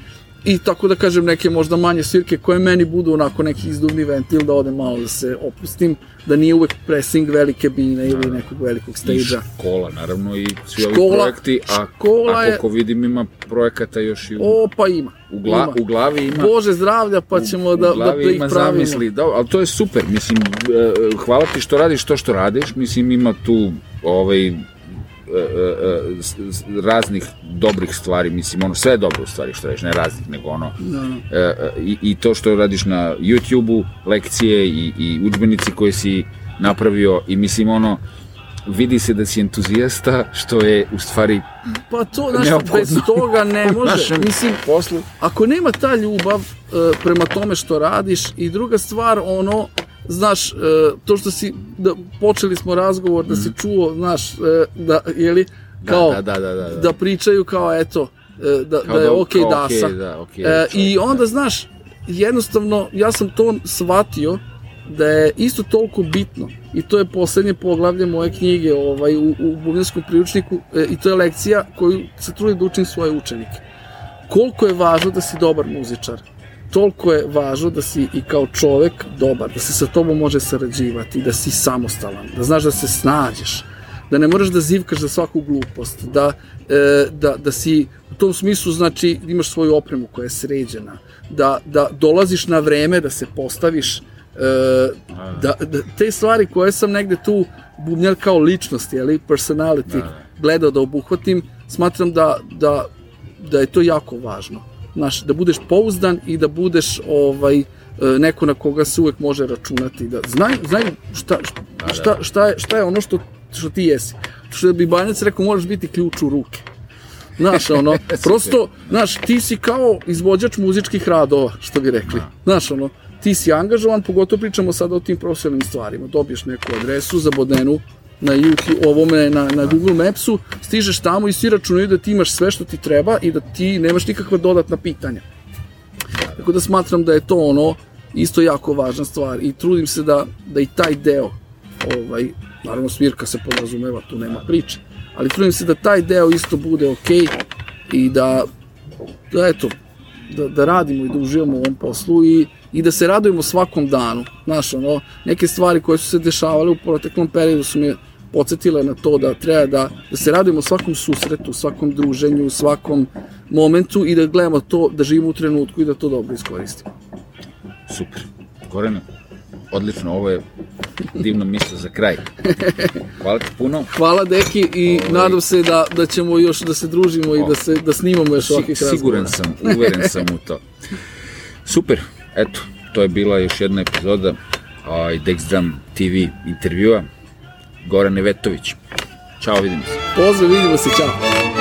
i tako da kažem neke možda manje svirke koje meni budu onako neki izduvni ventil da odem malo da se opustim da nije uvek pressing velike bine ili nekog velikog I stage-a škola, naravno, i svi ovi Škola- projekti, a, škola a je- koliko vidim ima projekata još i u, o pa ima u, gla, ima. u glavi ima. Bože zdravlja pa ćemo da, u da, da ih ima pravimo zamisli, da, ali to je super, mislim, e, hvala ti što radiš to što radiš, mislim, ima tu ovaj, e, e, e, raznih dobrih stvari, mislim, ono, sve je dobro u stvari što radiš, ne raznih, nego ono, Da, e, e, i, i to što radiš na YouTube-u, lekcije i, i učbenici koje si napravio i mislim, ono, vidi se da si entuzijasta, što je u stvari Pa to, znaš, bez toga ne može. Mislim, poslu. ako nema ta ljubav e, prema tome što radiš i druga stvar, ono, znaš, e, to što si, da, počeli smo razgovor, da si čuo, znaš, e, da, jeli, kao, Mm. da, da, da, da, da. da pričaju kao, eto, e, da, Kao da je da- okej kao dasa. okej, da, okej, E, čovjek, I onda, da. znaš, jednostavno, ja sam to shvatio, da je isto toliko bitno i to je poslednje poglavlje moje knjige ovaj, u, u bubnjarskom priručniku e, i to je lekcija koju se trudim da učim svoje učenike. Koliko je važno da si dobar muzičar, toliko je važno da si i kao čovek dobar, da se sa tobom može sarađivati, da si samostalan, da znaš da se snađeš, da ne moraš da zivkaš za svaku glupost, da, e, da, da si u tom smislu, znači, imaš svoju opremu koja je sređena, da, da dolaziš na vreme, da se postaviš, e, da, da, te stvari koje sam negde tu bubnjar kao ličnost, ali personality, gledao da obuhvatim, smatram da, da, da je to jako važno. Znaš, da budeš pouzdan i da budeš ovaj, e, neko na koga se uvek može računati. Da znaju, znaju šta, šta, šta, je, šta je ono što, što ti jesi. Što bi Banjac rekao, moraš biti ključ u ruke. Znaš, ono, prosto, znaš, ti si kao izvođač muzičkih radova, što bi rekli. Znaš, ono, ti si angažovan, pogotovo pričamo sada o tim profesionalnim stvarima. Dobiješ neku adresu za bodenu na YouTube, ovome, na, na Google Mapsu, stižeš tamo i svi računaju da ti imaš sve što ti treba i da ti nemaš nikakva dodatna pitanja. Tako da smatram da je to ono isto jako važna stvar i trudim se da, da i taj deo, ovaj, naravno svirka se podrazumeva, tu nema priče, ali trudim se da taj deo isto bude okej i da, da eto, da, da radimo i da uživamo u ovom poslu i, i da se radujemo svakom danu. Znaš, ono, neke stvari koje su se dešavale u proteklom periodu su me podsjetile na to da treba da, da se radujemo svakom susretu, svakom druženju, svakom momentu i da gledamo to, da živimo u trenutku i da to dobro iskoristimo. Super. Gorane, odlično, ovo je divno mislo za kraj. Hvala ti puno. Hvala deki i Ovaj. nadam se da, da ćemo još da se družimo i da se da snimamo još Si, ovakvih razgovora. siguran sam, uveren sam u to. Super, eto, to je bila još jedna epizoda ovaj, Dexdram TV intervjua. Goran Nevetović. Ćao, vidimo se. Pozdrav, vidimo se, čao.